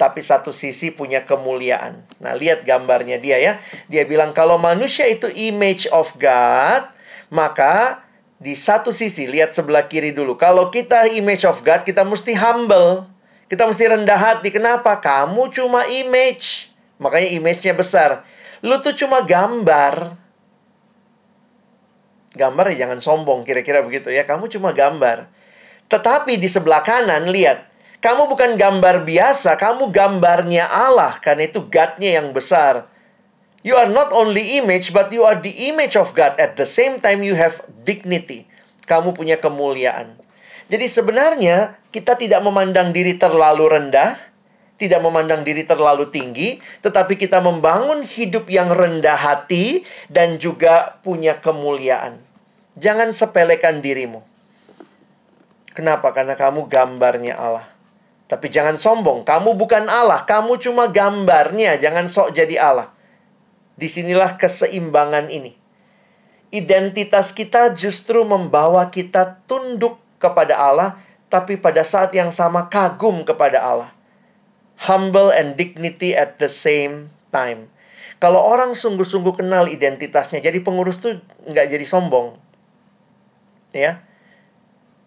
tapi satu sisi punya kemuliaan. Nah, lihat gambarnya dia ya. Dia bilang kalau manusia itu image of God, maka di satu sisi, lihat sebelah kiri dulu. Kalau kita image of God, kita mesti humble. Kita mesti rendah hati. Kenapa? Kamu cuma image. Makanya image-nya besar. Lu tuh cuma gambar. Gambar ya jangan sombong, kira-kira begitu ya. Kamu cuma gambar. Tetapi di sebelah kanan, lihat. Kamu bukan gambar biasa, kamu gambarnya Allah. Karena itu God-nya yang besar. You are not only image, but you are the image of God. At the same time, you have dignity. Kamu punya kemuliaan. Jadi sebenarnya kita tidak memandang diri terlalu rendah, tidak memandang diri terlalu tinggi, tetapi kita membangun hidup yang rendah hati dan juga punya kemuliaan. Jangan sepelekan dirimu. Kenapa? Karena kamu gambarnya Allah. Tapi jangan sombong, kamu bukan Allah, kamu cuma gambarnya, jangan sok jadi Allah. Di sinilah keseimbangan ini. Identitas kita justru membawa kita tunduk kepada Allah, tapi pada saat yang sama kagum kepada Allah. Humble and dignity at the same time. Kalau orang sungguh-sungguh kenal identitasnya, jadi pengurus tuh nggak jadi sombong. Ya.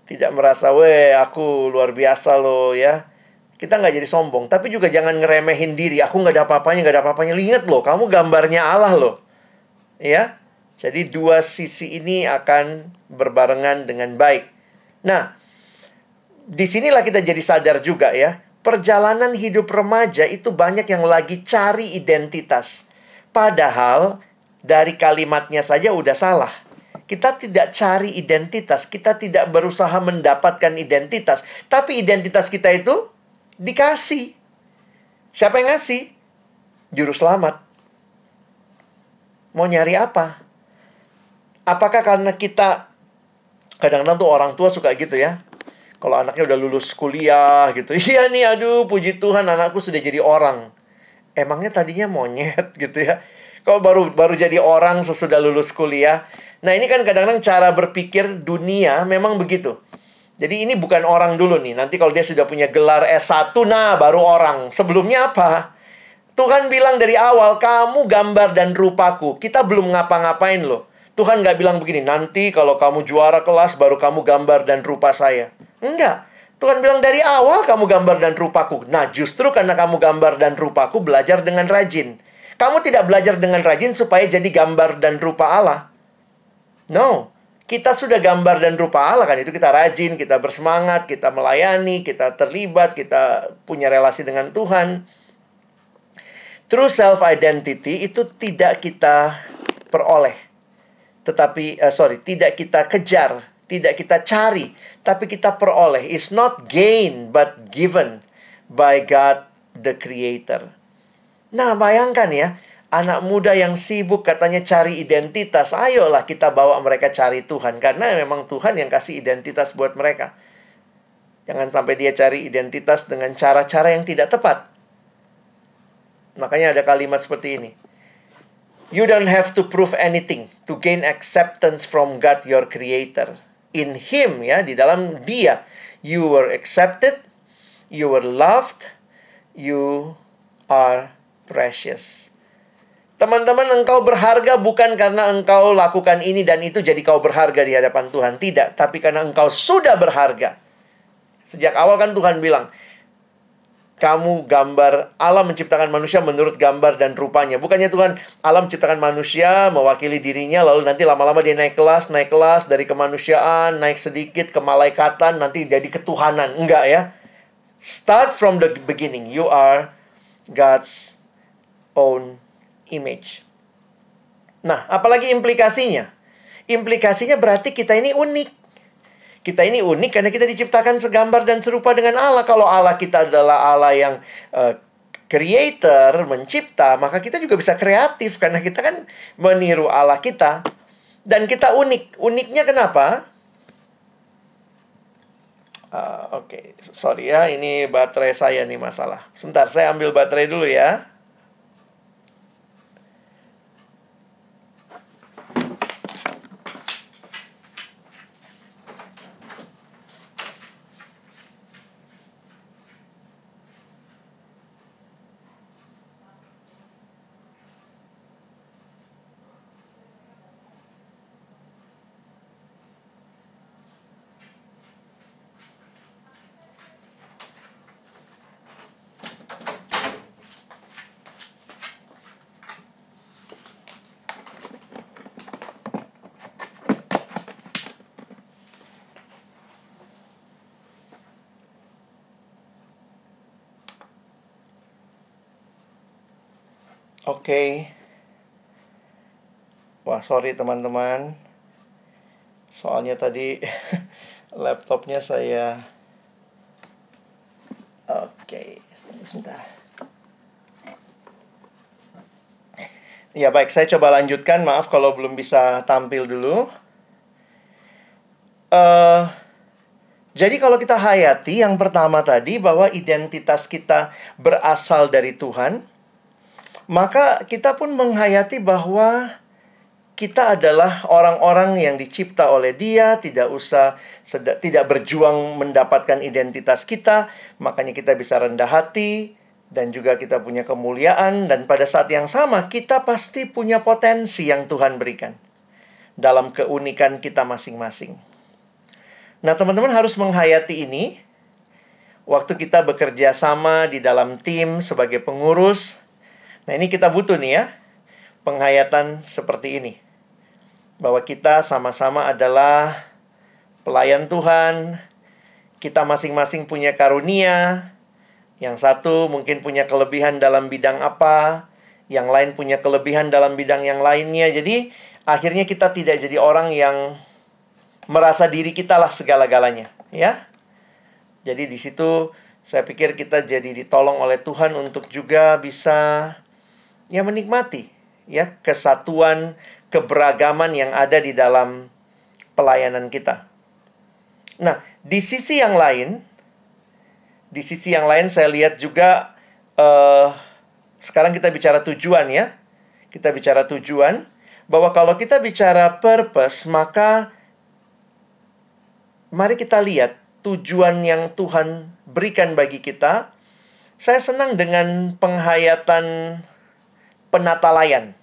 Tidak merasa, weh aku luar biasa loh ya. Kita nggak jadi sombong. Tapi juga jangan ngeremehin diri. Aku nggak ada apa-apanya, nggak ada apa-apanya. Lihat loh, kamu gambarnya Allah loh. Ya. Jadi dua sisi ini akan berbarengan dengan baik. Nah, di sinilah kita jadi sadar juga ya. Perjalanan hidup remaja itu banyak yang lagi cari identitas. Padahal dari kalimatnya saja udah salah. Kita tidak cari identitas, kita tidak berusaha mendapatkan identitas, tapi identitas kita itu dikasih. Siapa yang ngasih? Juru selamat. Mau nyari apa? Apakah karena kita Kadang-kadang tuh orang tua suka gitu ya. Kalau anaknya udah lulus kuliah gitu. Iya nih, aduh puji Tuhan anakku sudah jadi orang. Emangnya tadinya monyet gitu ya. Kalau baru baru jadi orang sesudah lulus kuliah. Nah, ini kan kadang-kadang cara berpikir dunia memang begitu. Jadi ini bukan orang dulu nih. Nanti kalau dia sudah punya gelar S1, nah baru orang. Sebelumnya apa? Tuhan bilang dari awal, kamu gambar dan rupaku. Kita belum ngapa-ngapain loh. Tuhan nggak bilang begini, nanti kalau kamu juara kelas baru kamu gambar dan rupa saya. Enggak. Tuhan bilang dari awal kamu gambar dan rupaku. Nah, justru karena kamu gambar dan rupaku, belajar dengan rajin. Kamu tidak belajar dengan rajin supaya jadi gambar dan rupa Allah. No. Kita sudah gambar dan rupa Allah kan itu kita rajin, kita bersemangat, kita melayani, kita terlibat, kita punya relasi dengan Tuhan. True self identity itu tidak kita peroleh. Tetapi uh, sorry, tidak kita kejar, tidak kita cari, tapi kita peroleh. It's not gain but given by God the creator. Nah, bayangkan ya, anak muda yang sibuk katanya cari identitas. Ayolah kita bawa mereka cari Tuhan karena memang Tuhan yang kasih identitas buat mereka. Jangan sampai dia cari identitas dengan cara-cara yang tidak tepat. Makanya ada kalimat seperti ini. You don't have to prove anything to gain acceptance from God your creator in him ya di dalam dia you were accepted you were loved you are precious Teman-teman, engkau berharga bukan karena engkau lakukan ini dan itu jadi kau berharga di hadapan Tuhan. Tidak, tapi karena engkau sudah berharga. Sejak awal kan Tuhan bilang, kamu gambar Allah menciptakan manusia menurut gambar dan rupanya. Bukannya Tuhan Allah menciptakan manusia mewakili dirinya lalu nanti lama-lama dia naik kelas, naik kelas dari kemanusiaan, naik sedikit ke malaikatan, nanti jadi ketuhanan. Enggak ya. Start from the beginning. You are God's own image. Nah, apalagi implikasinya? Implikasinya berarti kita ini unik. Kita ini unik karena kita diciptakan segambar dan serupa dengan Allah. Kalau Allah kita adalah Allah yang uh, creator, mencipta, maka kita juga bisa kreatif karena kita kan meniru Allah kita. Dan kita unik. Uniknya kenapa? Uh, Oke, okay. sorry ya, ini baterai saya nih masalah. Sebentar, saya ambil baterai dulu ya. Oke. Okay. Wah, sorry teman-teman. Soalnya tadi laptopnya saya Oke, okay. sebentar. Ya baik, saya coba lanjutkan. Maaf kalau belum bisa tampil dulu. Uh, jadi kalau kita hayati yang pertama tadi bahwa identitas kita berasal dari Tuhan, maka kita pun menghayati bahwa kita adalah orang-orang yang dicipta oleh Dia, tidak usah tidak berjuang mendapatkan identitas kita, makanya kita bisa rendah hati dan juga kita punya kemuliaan dan pada saat yang sama kita pasti punya potensi yang Tuhan berikan dalam keunikan kita masing-masing. Nah, teman-teman harus menghayati ini waktu kita bekerja sama di dalam tim sebagai pengurus Nah, ini kita butuh nih ya, penghayatan seperti ini. Bahwa kita sama-sama adalah pelayan Tuhan, kita masing-masing punya karunia, yang satu mungkin punya kelebihan dalam bidang apa, yang lain punya kelebihan dalam bidang yang lainnya. Jadi, akhirnya kita tidak jadi orang yang merasa diri kita lah segala-galanya, ya. Jadi di situ saya pikir kita jadi ditolong oleh Tuhan untuk juga bisa ya menikmati ya kesatuan keberagaman yang ada di dalam pelayanan kita. Nah, di sisi yang lain, di sisi yang lain saya lihat juga uh, sekarang kita bicara tujuan ya. Kita bicara tujuan bahwa kalau kita bicara purpose, maka mari kita lihat tujuan yang Tuhan berikan bagi kita. Saya senang dengan penghayatan penata layan.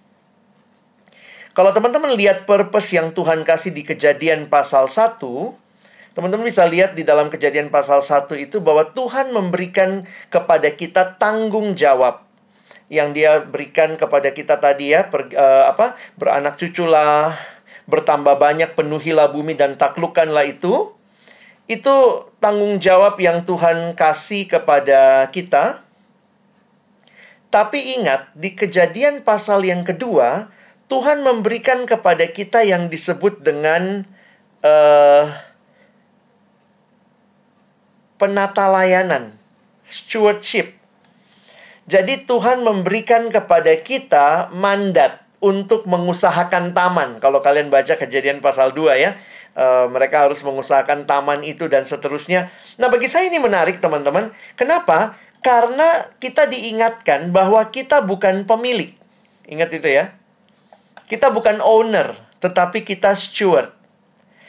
Kalau teman-teman lihat purpose yang Tuhan kasih di kejadian pasal 1, teman-teman bisa lihat di dalam kejadian pasal 1 itu bahwa Tuhan memberikan kepada kita tanggung jawab. Yang dia berikan kepada kita tadi ya per, uh, apa beranak cuculah bertambah banyak penuhilah bumi dan taklukkanlah itu. Itu tanggung jawab yang Tuhan kasih kepada kita. Tapi ingat di kejadian pasal yang kedua Tuhan memberikan kepada kita yang disebut dengan uh, penata layanan stewardship jadi Tuhan memberikan kepada kita mandat untuk mengusahakan taman. Kalau kalian baca kejadian pasal 2 ya. Uh, mereka harus mengusahakan taman itu dan seterusnya. Nah, bagi saya ini menarik, teman-teman. Kenapa? Karena kita diingatkan bahwa kita bukan pemilik. Ingat itu ya. Kita bukan owner, tetapi kita steward.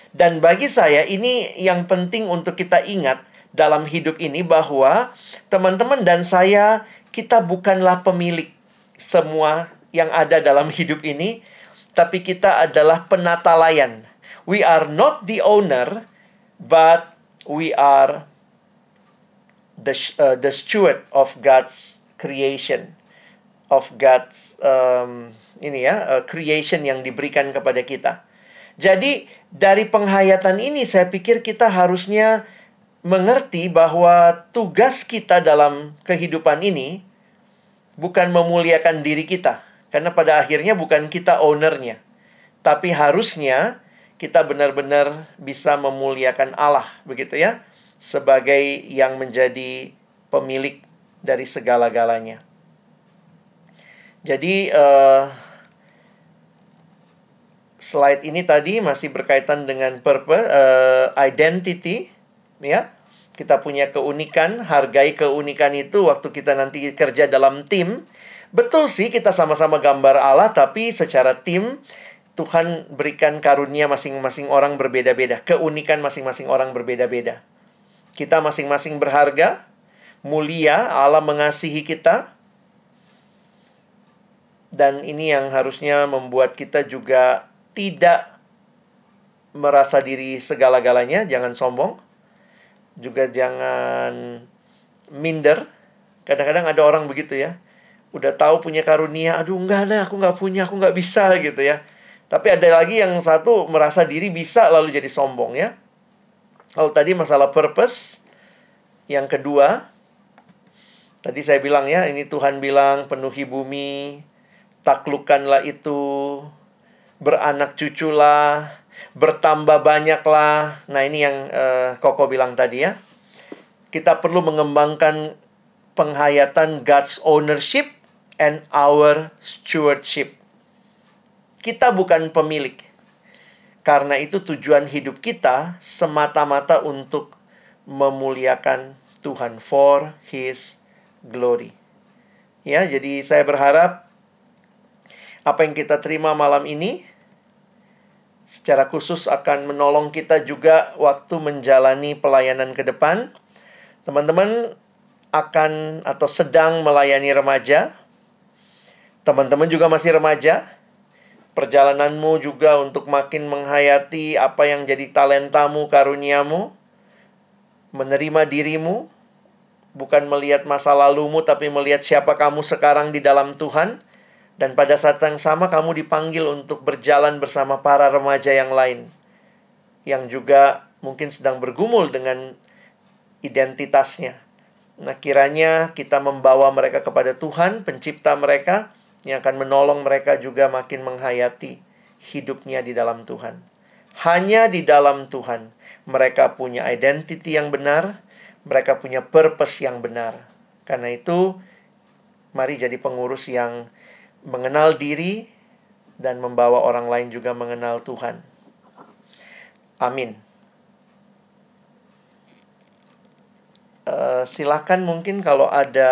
Dan bagi saya ini yang penting untuk kita ingat dalam hidup ini bahwa teman-teman dan saya kita bukanlah pemilik semua yang ada dalam hidup ini, tapi kita adalah penata layan. We are not the owner, but we are the uh, the steward of God's creation, of God's um, ini ya uh, creation yang diberikan kepada kita. Jadi dari penghayatan ini saya pikir kita harusnya mengerti bahwa tugas kita dalam kehidupan ini bukan memuliakan diri kita. Karena pada akhirnya bukan kita ownernya. Tapi harusnya kita benar-benar bisa memuliakan Allah, begitu ya. Sebagai yang menjadi pemilik dari segala-galanya. Jadi, uh, slide ini tadi masih berkaitan dengan purpose, uh, identity, ya kita punya keunikan, hargai keunikan itu waktu kita nanti kerja dalam tim. Betul sih kita sama-sama gambar Allah, tapi secara tim Tuhan berikan karunia masing-masing orang berbeda-beda. Keunikan masing-masing orang berbeda-beda. Kita masing-masing berharga, mulia, Allah mengasihi kita. Dan ini yang harusnya membuat kita juga tidak merasa diri segala-galanya, jangan sombong juga jangan minder. Kadang-kadang ada orang begitu ya. Udah tahu punya karunia, aduh enggak ada, aku nggak punya, aku nggak bisa gitu ya. Tapi ada lagi yang satu merasa diri bisa lalu jadi sombong ya. Kalau tadi masalah purpose, yang kedua, tadi saya bilang ya, ini Tuhan bilang penuhi bumi, taklukkanlah itu, beranak cuculah, bertambah banyaklah. Nah, ini yang uh, Koko bilang tadi ya. Kita perlu mengembangkan penghayatan God's ownership and our stewardship. Kita bukan pemilik. Karena itu tujuan hidup kita semata-mata untuk memuliakan Tuhan for his glory. Ya, jadi saya berharap apa yang kita terima malam ini secara khusus akan menolong kita juga waktu menjalani pelayanan ke depan. Teman-teman akan atau sedang melayani remaja. Teman-teman juga masih remaja. Perjalananmu juga untuk makin menghayati apa yang jadi talentamu, karuniamu. Menerima dirimu. Bukan melihat masa lalumu, tapi melihat siapa kamu sekarang di dalam Tuhan dan pada saat yang sama kamu dipanggil untuk berjalan bersama para remaja yang lain yang juga mungkin sedang bergumul dengan identitasnya. Nah, kiranya kita membawa mereka kepada Tuhan, pencipta mereka yang akan menolong mereka juga makin menghayati hidupnya di dalam Tuhan. Hanya di dalam Tuhan mereka punya identity yang benar, mereka punya purpose yang benar. Karena itu, mari jadi pengurus yang mengenal diri dan membawa orang lain juga mengenal Tuhan. Amin. uh, silakan mungkin kalau ada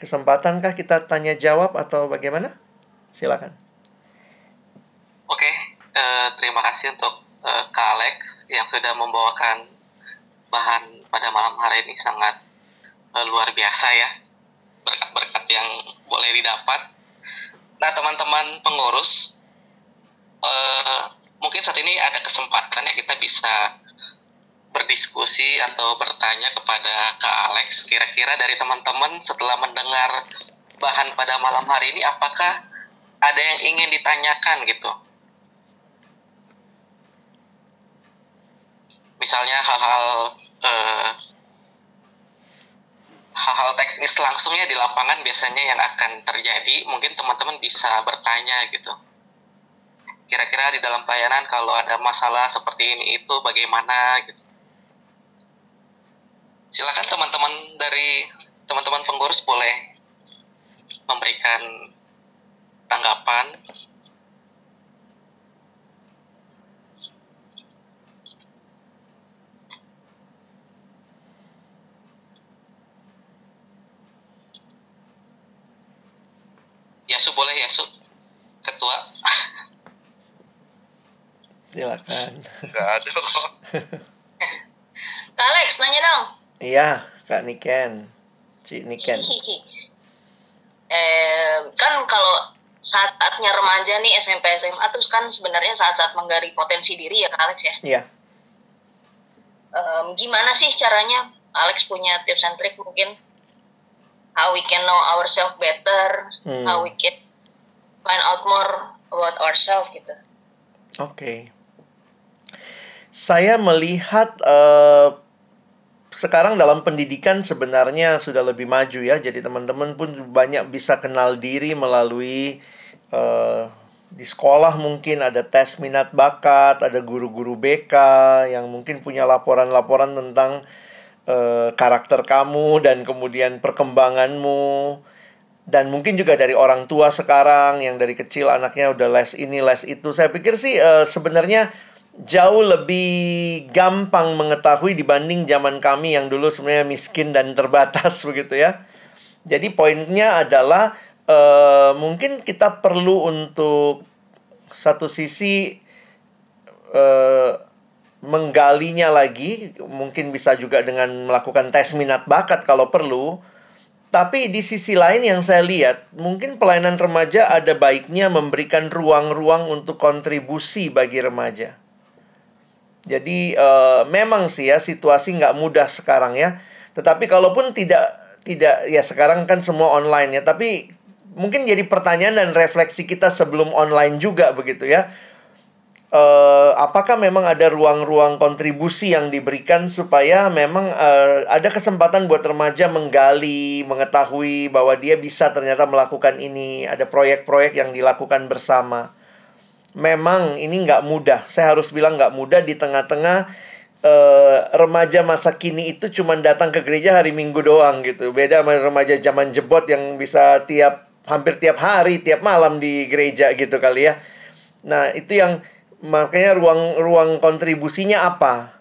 kesempatankah kita tanya jawab atau bagaimana? Silakan. Oke, uh, terima kasih untuk uh, Kak Alex yang sudah membawakan bahan pada malam hari ini sangat uh, luar biasa ya. Berkat-berkat yang boleh didapat. Nah, teman-teman pengurus, uh, mungkin saat ini ada kesempatan ya kita bisa berdiskusi atau bertanya kepada Kak Alex, kira-kira dari teman-teman setelah mendengar bahan pada malam hari ini, apakah ada yang ingin ditanyakan gitu? Misalnya hal-hal eh, hal-hal teknis langsungnya di lapangan biasanya yang akan terjadi, mungkin teman-teman bisa bertanya gitu. Kira-kira di dalam pelayanan kalau ada masalah seperti ini itu bagaimana gitu silakan teman-teman dari teman-teman pengurus boleh memberikan tanggapan Yasu boleh Yasu ketua silakan nggak ada kok Kak Alex nanya dong Iya, Kak Niken. Cik Niken. eh, kan kalau saat-saatnya remaja nih SMP SMA terus kan sebenarnya saat-saat menggali potensi diri ya Kak Alex ya. Iya. Um, gimana sih caranya Alex punya tips and trick mungkin how we can know ourselves better, hmm. how we can find out more about ourselves gitu. Oke. Okay. Saya melihat uh, sekarang dalam pendidikan sebenarnya sudah lebih maju ya. Jadi teman-teman pun banyak bisa kenal diri melalui uh, di sekolah mungkin ada tes minat bakat, ada guru-guru BK yang mungkin punya laporan-laporan tentang uh, karakter kamu dan kemudian perkembanganmu. Dan mungkin juga dari orang tua sekarang yang dari kecil anaknya udah les ini, les itu. Saya pikir sih uh, sebenarnya jauh lebih gampang mengetahui dibanding zaman kami yang dulu sebenarnya miskin dan terbatas begitu ya. Jadi poinnya adalah uh, mungkin kita perlu untuk satu sisi uh, menggalinya lagi, mungkin bisa juga dengan melakukan tes minat bakat kalau perlu. Tapi di sisi lain yang saya lihat, mungkin pelayanan remaja ada baiknya memberikan ruang-ruang untuk kontribusi bagi remaja. Jadi uh, memang sih ya situasi nggak mudah sekarang ya. Tetapi kalaupun tidak tidak ya sekarang kan semua online ya. Tapi mungkin jadi pertanyaan dan refleksi kita sebelum online juga begitu ya. Uh, apakah memang ada ruang-ruang kontribusi yang diberikan supaya memang uh, ada kesempatan buat remaja menggali, mengetahui bahwa dia bisa ternyata melakukan ini, ada proyek-proyek yang dilakukan bersama memang ini nggak mudah. Saya harus bilang nggak mudah di tengah-tengah uh, remaja masa kini itu cuma datang ke gereja hari Minggu doang gitu. Beda sama remaja zaman jebot yang bisa tiap hampir tiap hari, tiap malam di gereja gitu kali ya. Nah, itu yang makanya ruang-ruang kontribusinya apa?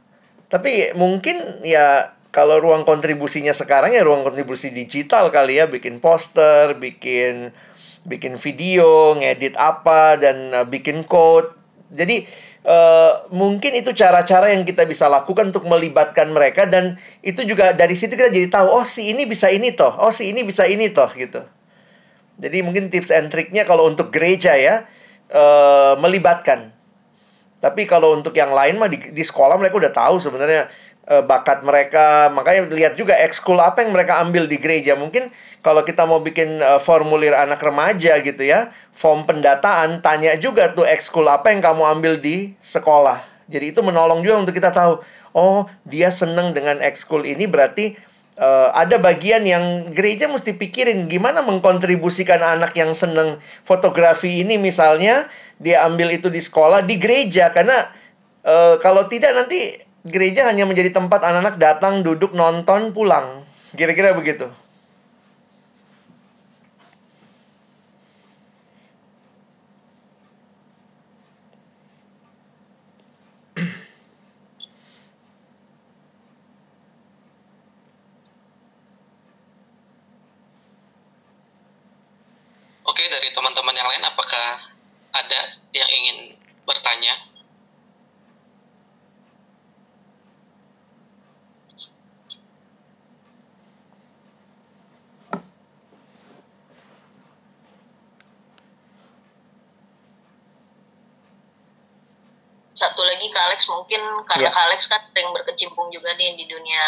Tapi mungkin ya kalau ruang kontribusinya sekarang ya ruang kontribusi digital kali ya, bikin poster, bikin bikin video, ngedit apa dan uh, bikin code. Jadi uh, mungkin itu cara-cara yang kita bisa lakukan untuk melibatkan mereka dan itu juga dari situ kita jadi tahu oh si ini bisa ini toh, oh si ini bisa ini toh gitu. Jadi mungkin tips and triknya kalau untuk gereja ya uh, melibatkan. Tapi kalau untuk yang lain mah di, di sekolah mereka udah tahu sebenarnya uh, bakat mereka. Makanya lihat juga ekskul apa yang mereka ambil di gereja. Mungkin kalau kita mau bikin uh, formulir anak remaja gitu ya, form pendataan, tanya juga tuh ekskul apa yang kamu ambil di sekolah. Jadi itu menolong juga untuk kita tahu, oh dia seneng dengan ekskul ini berarti uh, ada bagian yang gereja mesti pikirin gimana mengkontribusikan anak yang seneng fotografi ini misalnya dia ambil itu di sekolah di gereja karena uh, kalau tidak nanti gereja hanya menjadi tempat anak-anak datang duduk nonton pulang kira-kira begitu. Oke, dari teman-teman yang lain apakah ada yang ingin bertanya? satu lagi Kak Alex mungkin karena. Kak Alex kan sering berkecimpung juga nih di dunia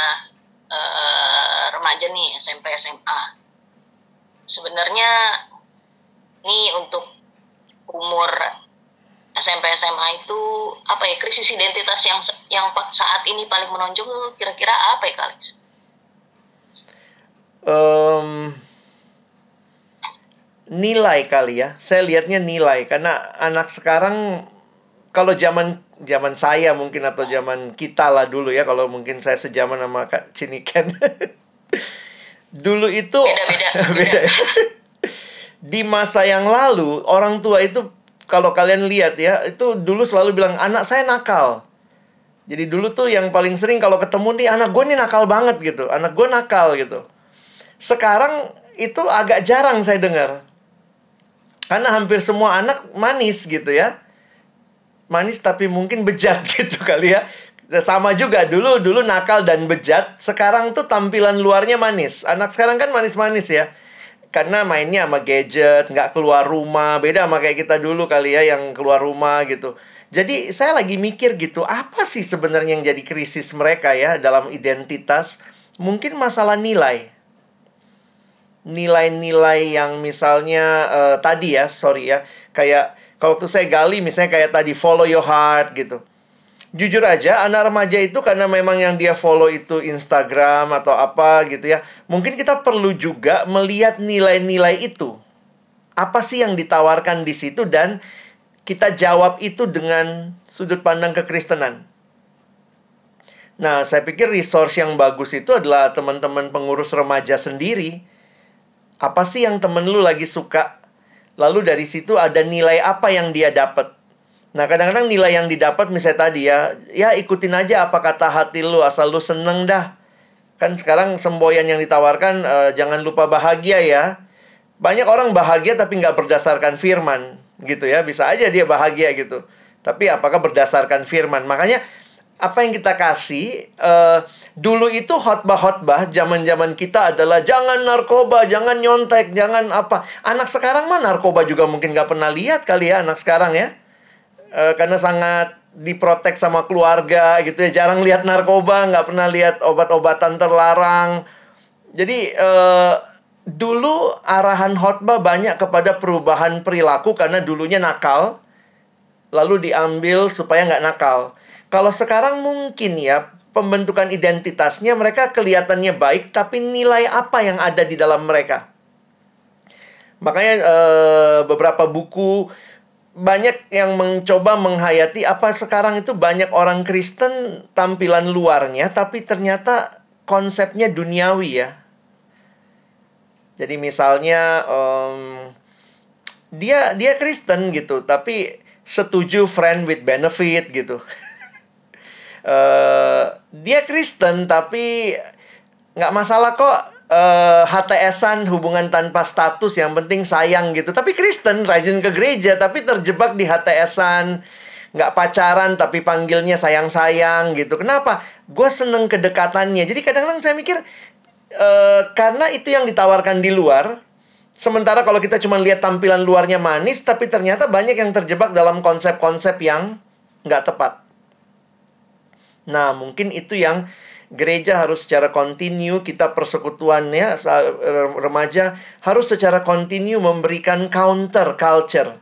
eh, remaja nih SMP SMA. Sebenarnya nih untuk umur SMP SMA itu apa ya krisis identitas yang yang saat ini paling menonjol kira-kira apa ya Alex? Em, nilai kali ya. Saya lihatnya nilai karena anak sekarang kalau zaman zaman saya mungkin atau zaman kita lah dulu ya kalau mungkin saya sejaman sama Kak Ciniken. dulu itu Beda-beda, beda. Di masa yang lalu orang tua itu kalau kalian lihat ya, itu dulu selalu bilang anak saya nakal. Jadi dulu tuh yang paling sering kalau ketemu nih anak gue nih nakal banget gitu, anak gue nakal gitu. Sekarang itu agak jarang saya dengar. Karena hampir semua anak manis gitu ya. Manis tapi mungkin bejat gitu kali ya. Sama juga dulu dulu nakal dan bejat, sekarang tuh tampilan luarnya manis. Anak sekarang kan manis-manis ya. Karena mainnya sama gadget, nggak keluar rumah, beda sama kayak kita dulu kali ya yang keluar rumah gitu. Jadi saya lagi mikir gitu, apa sih sebenarnya yang jadi krisis mereka ya dalam identitas? Mungkin masalah nilai nilai-nilai yang misalnya eh, tadi ya, sorry ya, kayak kalau waktu saya gali misalnya kayak tadi follow your heart gitu. Jujur aja anak remaja itu karena memang yang dia follow itu Instagram atau apa gitu ya. Mungkin kita perlu juga melihat nilai-nilai itu. Apa sih yang ditawarkan di situ dan kita jawab itu dengan sudut pandang kekristenan. Nah, saya pikir resource yang bagus itu adalah teman-teman pengurus remaja sendiri apa sih yang temen lu lagi suka? Lalu dari situ ada nilai apa yang dia dapat. Nah, kadang-kadang nilai yang didapat misalnya tadi ya, ya ikutin aja apa kata hati lu asal lu seneng dah. Kan sekarang semboyan yang ditawarkan eh, jangan lupa bahagia ya. Banyak orang bahagia tapi nggak berdasarkan firman gitu ya. Bisa aja dia bahagia gitu. Tapi apakah berdasarkan firman? Makanya apa yang kita kasih eh, dulu itu khotbah-khotbah zaman-zaman kita adalah jangan narkoba, jangan nyontek, jangan apa. Anak sekarang mah narkoba juga mungkin nggak pernah lihat kali ya anak sekarang ya. Eh, karena sangat diprotek sama keluarga gitu ya jarang lihat narkoba nggak pernah lihat obat-obatan terlarang jadi eh, dulu arahan khotbah banyak kepada perubahan perilaku karena dulunya nakal lalu diambil supaya nggak nakal kalau sekarang mungkin ya pembentukan identitasnya mereka kelihatannya baik tapi nilai apa yang ada di dalam mereka makanya eh, beberapa buku banyak yang mencoba menghayati apa sekarang itu banyak orang Kristen tampilan luarnya tapi ternyata konsepnya duniawi ya. Jadi misalnya em, dia dia Kristen gitu tapi setuju friend with benefit gitu. Eh, dia Kristen tapi nggak masalah kok eh, HTS-an hubungan tanpa status yang penting sayang gitu. Tapi Kristen rajin ke gereja tapi terjebak di HTS-an nggak pacaran tapi panggilnya sayang-sayang gitu. Kenapa? Gue seneng kedekatannya. Jadi kadang-kadang saya mikir eh, karena itu yang ditawarkan di luar. Sementara kalau kita cuma lihat tampilan luarnya manis, tapi ternyata banyak yang terjebak dalam konsep-konsep yang nggak tepat. Nah, mungkin itu yang gereja harus secara kontinu kita persekutuannya remaja harus secara kontinu memberikan counter culture.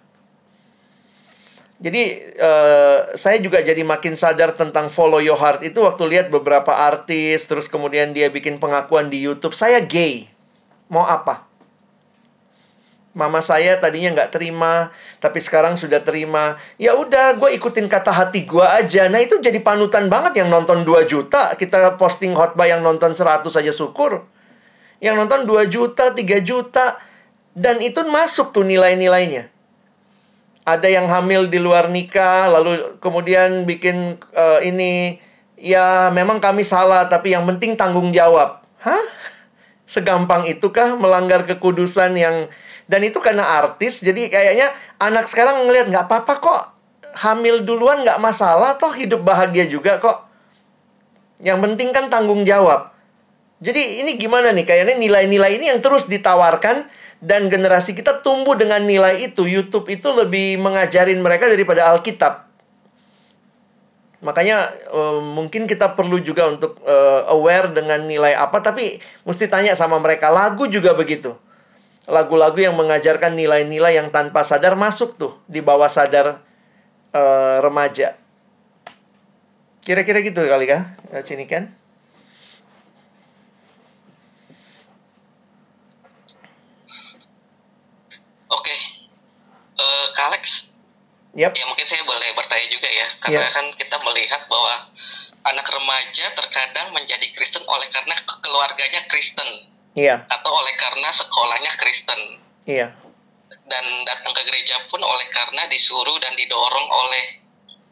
Jadi eh, saya juga jadi makin sadar tentang follow your heart itu waktu lihat beberapa artis terus kemudian dia bikin pengakuan di YouTube saya gay mau apa? Mama saya tadinya nggak terima, tapi sekarang sudah terima. Ya udah, gue ikutin kata hati gue aja. Nah itu jadi panutan banget yang nonton 2 juta. Kita posting khotbah yang nonton 100 aja syukur. Yang nonton 2 juta, 3 juta. Dan itu masuk tuh nilai-nilainya. Ada yang hamil di luar nikah, lalu kemudian bikin eh, ini. Ya memang kami salah, tapi yang penting tanggung jawab. Hah? Segampang itukah melanggar kekudusan yang dan itu karena artis jadi kayaknya anak sekarang ngelihat nggak apa-apa kok hamil duluan nggak masalah toh hidup bahagia juga kok. Yang penting kan tanggung jawab. Jadi ini gimana nih kayaknya nilai-nilai ini yang terus ditawarkan dan generasi kita tumbuh dengan nilai itu. YouTube itu lebih mengajarin mereka daripada Alkitab. Makanya uh, mungkin kita perlu juga untuk uh, aware dengan nilai apa tapi mesti tanya sama mereka. Lagu juga begitu. Lagu-lagu yang mengajarkan nilai-nilai yang tanpa sadar masuk tuh di bawah sadar uh, remaja. Kira-kira gitu kali kah? Sini kan? Oke. Okay. Uh, Kalex, Yep. Ya mungkin saya boleh bertanya juga ya, karena Yep. kan kita melihat bahwa anak remaja terkadang menjadi Kristen oleh karena keluarganya Kristen Iya, atau oleh karena sekolahnya Kristen iya. dan datang ke gereja pun oleh karena disuruh dan didorong oleh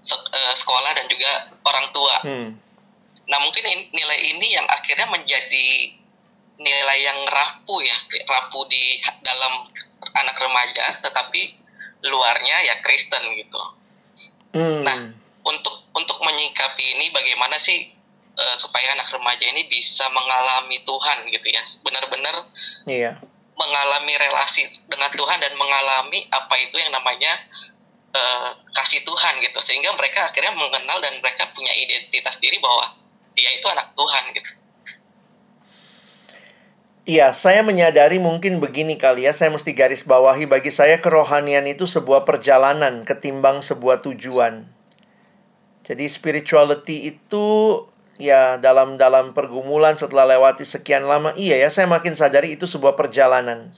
se- eh, sekolah dan juga orang tua. Hmm. Nah mungkin in- nilai ini yang akhirnya menjadi nilai yang rapuh ya, rapuh di dalam anak remaja, tetapi luarnya ya Kristen gitu. Hmm. Nah, untuk untuk menyikapi ini bagaimana sih eh, supaya anak remaja ini bisa mengalami Tuhan gitu ya, benar-benar Iya. mengalami relasi dengan Tuhan dan mengalami apa itu yang namanya eh, kasih Tuhan gitu, sehingga mereka akhirnya mengenal dan mereka punya identitas diri bahwa dia itu anak Tuhan gitu. Iya, saya menyadari mungkin begini kali ya, saya mesti garis bawahi bagi saya kerohanian itu sebuah perjalanan ketimbang sebuah tujuan. Jadi spirituality itu ya dalam dalam pergumulan setelah lewati sekian lama, iya ya saya makin sadari itu sebuah perjalanan.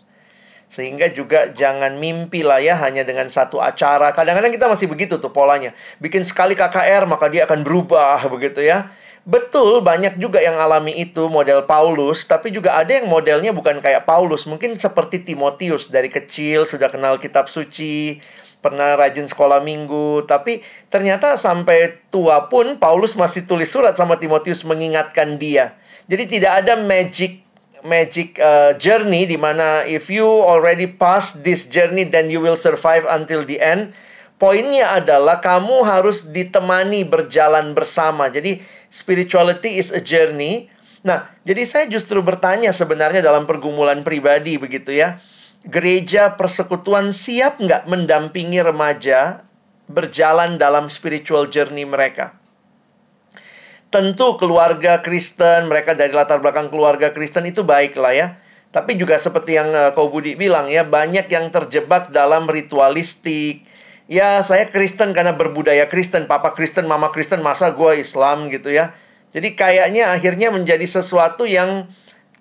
Sehingga juga jangan mimpi lah ya hanya dengan satu acara. Kadang-kadang kita masih begitu tuh polanya. Bikin sekali KKR maka dia akan berubah begitu ya. Betul, banyak juga yang alami itu model Paulus, tapi juga ada yang modelnya bukan kayak Paulus, mungkin seperti Timotius dari kecil sudah kenal kitab suci, pernah rajin sekolah minggu, tapi ternyata sampai tua pun Paulus masih tulis surat sama Timotius mengingatkan dia. Jadi tidak ada magic magic uh, journey di mana if you already pass this journey then you will survive until the end. Poinnya adalah kamu harus ditemani berjalan bersama. Jadi spirituality is a journey. Nah, jadi saya justru bertanya sebenarnya dalam pergumulan pribadi begitu ya. Gereja persekutuan siap nggak mendampingi remaja berjalan dalam spiritual journey mereka? Tentu keluarga Kristen, mereka dari latar belakang keluarga Kristen itu baik lah ya. Tapi juga seperti yang uh, Kau Budi bilang ya, banyak yang terjebak dalam ritualistik. Ya, saya Kristen karena berbudaya Kristen, papa Kristen, mama Kristen, masa gue Islam gitu ya. Jadi kayaknya akhirnya menjadi sesuatu yang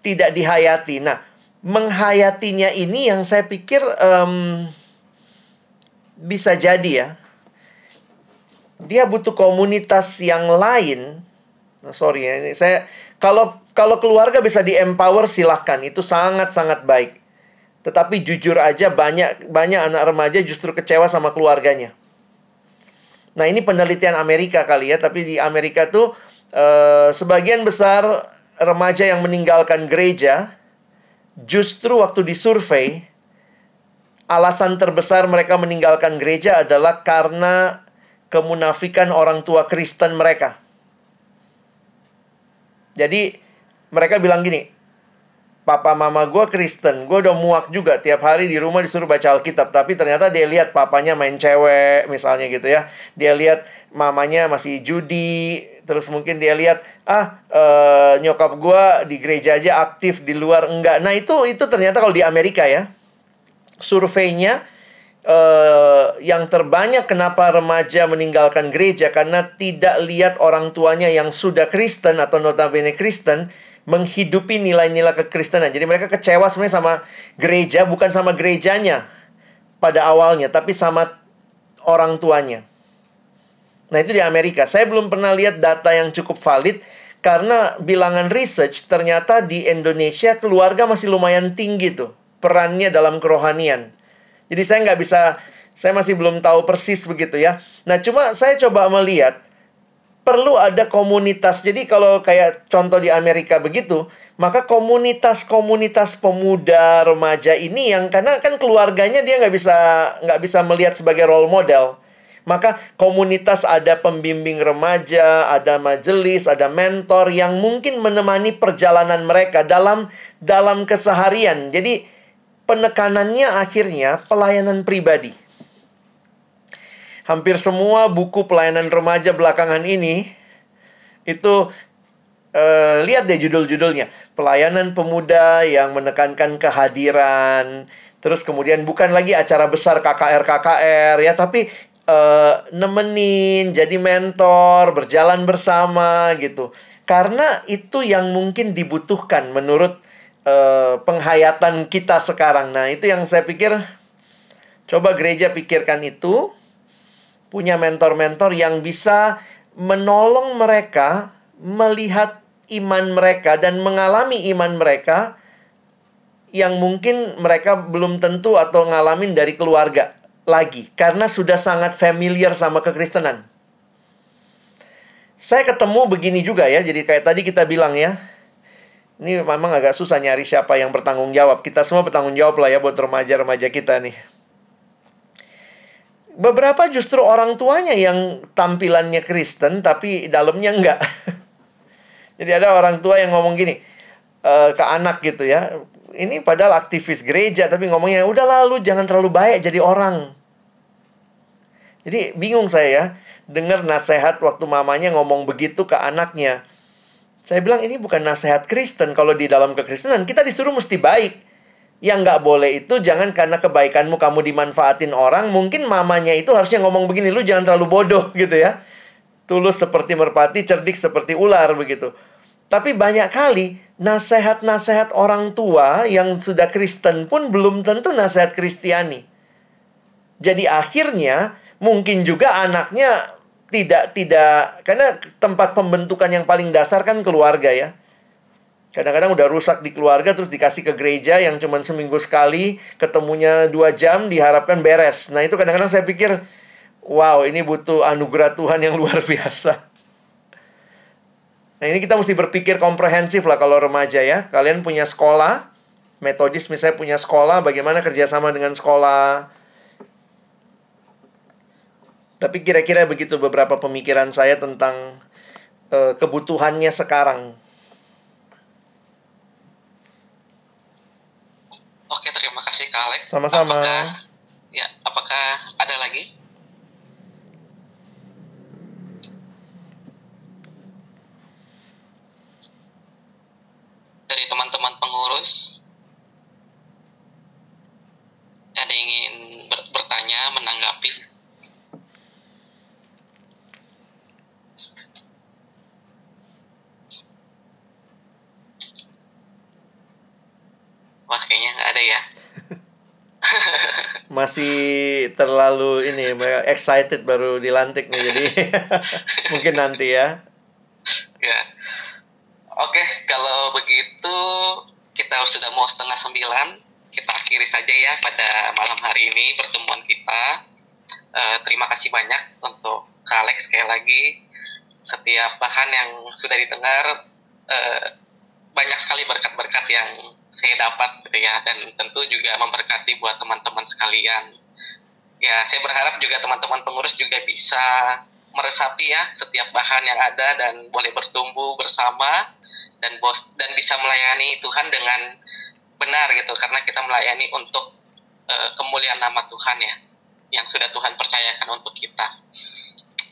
tidak dihayati. Nah, menghayatinya ini yang saya pikir um, bisa jadi ya. Dia butuh komunitas yang lain. Nah, sorry ya, ini saya kalau kalau keluarga bisa di empower silahkan itu sangat sangat baik. Tetapi jujur aja banyak banyak anak remaja justru kecewa sama keluarganya. Nah ini penelitian Amerika kali ya, tapi di Amerika tuh eh, sebagian besar remaja yang meninggalkan gereja justru waktu disurvei alasan terbesar mereka meninggalkan gereja adalah karena kemunafikan orang tua Kristen mereka. Jadi mereka bilang gini, papa mama gue Kristen, gue udah muak juga tiap hari di rumah disuruh baca Alkitab, tapi ternyata dia lihat papanya main cewek misalnya gitu ya, dia lihat mamanya masih judi, terus mungkin dia lihat ah eh, nyokap gue di gereja aja aktif di luar enggak, nah itu itu ternyata kalau di Amerika ya, surveinya Uh, yang terbanyak kenapa remaja meninggalkan gereja karena tidak lihat orang tuanya yang sudah Kristen atau notabene Kristen menghidupi nilai-nilai kekristenan. Jadi mereka kecewa sebenarnya sama gereja bukan sama gerejanya pada awalnya, tapi sama orang tuanya. Nah, itu di Amerika. Saya belum pernah lihat data yang cukup valid karena bilangan research ternyata di Indonesia keluarga masih lumayan tinggi tuh perannya dalam kerohanian. Jadi saya nggak bisa, saya masih belum tahu persis begitu ya. Nah, cuma saya coba melihat perlu ada komunitas. Jadi kalau kayak contoh di Amerika begitu, maka komunitas-komunitas pemuda remaja ini yang karena kan keluarganya dia nggak bisa nggak bisa melihat sebagai role model. Maka komunitas ada pembimbing remaja, ada majelis, ada mentor yang mungkin menemani perjalanan mereka dalam dalam keseharian. Jadi penekanannya akhirnya pelayanan pribadi. Hampir semua buku pelayanan remaja belakangan ini itu uh, lihat deh judul-judulnya. Pelayanan pemuda yang menekankan kehadiran, terus kemudian bukan lagi acara besar KKR KKR ya, tapi uh, nemenin, jadi mentor, berjalan bersama gitu. Karena itu yang mungkin dibutuhkan menurut uh, penghayatan kita sekarang. Nah, itu yang saya pikir coba gereja pikirkan itu punya mentor-mentor yang bisa menolong mereka melihat iman mereka dan mengalami iman mereka yang mungkin mereka belum tentu atau ngalamin dari keluarga lagi karena sudah sangat familiar sama kekristenan. Saya ketemu begini juga ya, jadi kayak tadi kita bilang ya. Ini memang agak susah nyari siapa yang bertanggung jawab. Kita semua bertanggung jawab lah ya buat remaja-remaja kita nih. Beberapa justru orang tuanya yang tampilannya Kristen tapi dalamnya enggak. jadi ada orang tua yang ngomong gini uh, ke anak gitu ya ini padahal aktivis gereja tapi ngomongnya udah lalu jangan terlalu baik jadi orang. Jadi bingung saya ya dengar nasihat waktu mamanya ngomong begitu ke anaknya. Saya bilang ini bukan nasihat Kristen. Kalau di dalam kekristenan kita disuruh mesti baik. Yang nggak boleh itu jangan karena kebaikanmu kamu dimanfaatin orang. Mungkin mamanya itu harusnya ngomong begini, lu jangan terlalu bodoh gitu ya. Tulus seperti merpati, cerdik seperti ular begitu. Tapi banyak kali nasihat-nasihat orang tua yang sudah Kristen pun belum tentu nasihat Kristiani. Jadi akhirnya mungkin juga anaknya tidak tidak karena tempat pembentukan yang paling dasar kan keluarga ya. Kadang-kadang udah rusak di keluarga terus dikasih ke gereja yang cuma seminggu sekali, ketemunya dua jam diharapkan beres. Nah itu kadang-kadang saya pikir, wow ini butuh anugerah Tuhan yang luar biasa. Nah ini kita mesti berpikir komprehensif lah kalau remaja ya. Kalian punya sekolah, metodis misalnya punya sekolah, bagaimana kerjasama dengan sekolah. Tapi kira-kira begitu beberapa pemikiran saya tentang uh, kebutuhannya sekarang. Oke, terima kasih Kak Alex. Sama-sama. Apakah, ya, apakah ada lagi? Dari teman-teman pengurus. Ada yang ingin ber bertanya menanggapi? Wah kayaknya nggak ada ya. Masih terlalu ini excited baru dilantik nih jadi mungkin nanti ya. Ya Oke, kalau begitu kita sudah mau setengah sembilan. Kita akhiri saja ya pada malam hari ini pertemuan kita. Uh, terima kasih banyak untuk Kak Alex sekali lagi. Setiap bahan yang sudah didengar uh, banyak sekali berkat-berkat yang saya dapat gitu ya dan tentu juga memberkati buat teman-teman sekalian. Ya, saya berharap juga teman-teman pengurus juga bisa meresapi ya setiap bahan yang ada dan boleh bertumbuh bersama dan bos dan bisa melayani Tuhan dengan benar gitu karena kita melayani untuk uh, kemuliaan nama Tuhan ya yang sudah Tuhan percayakan untuk kita.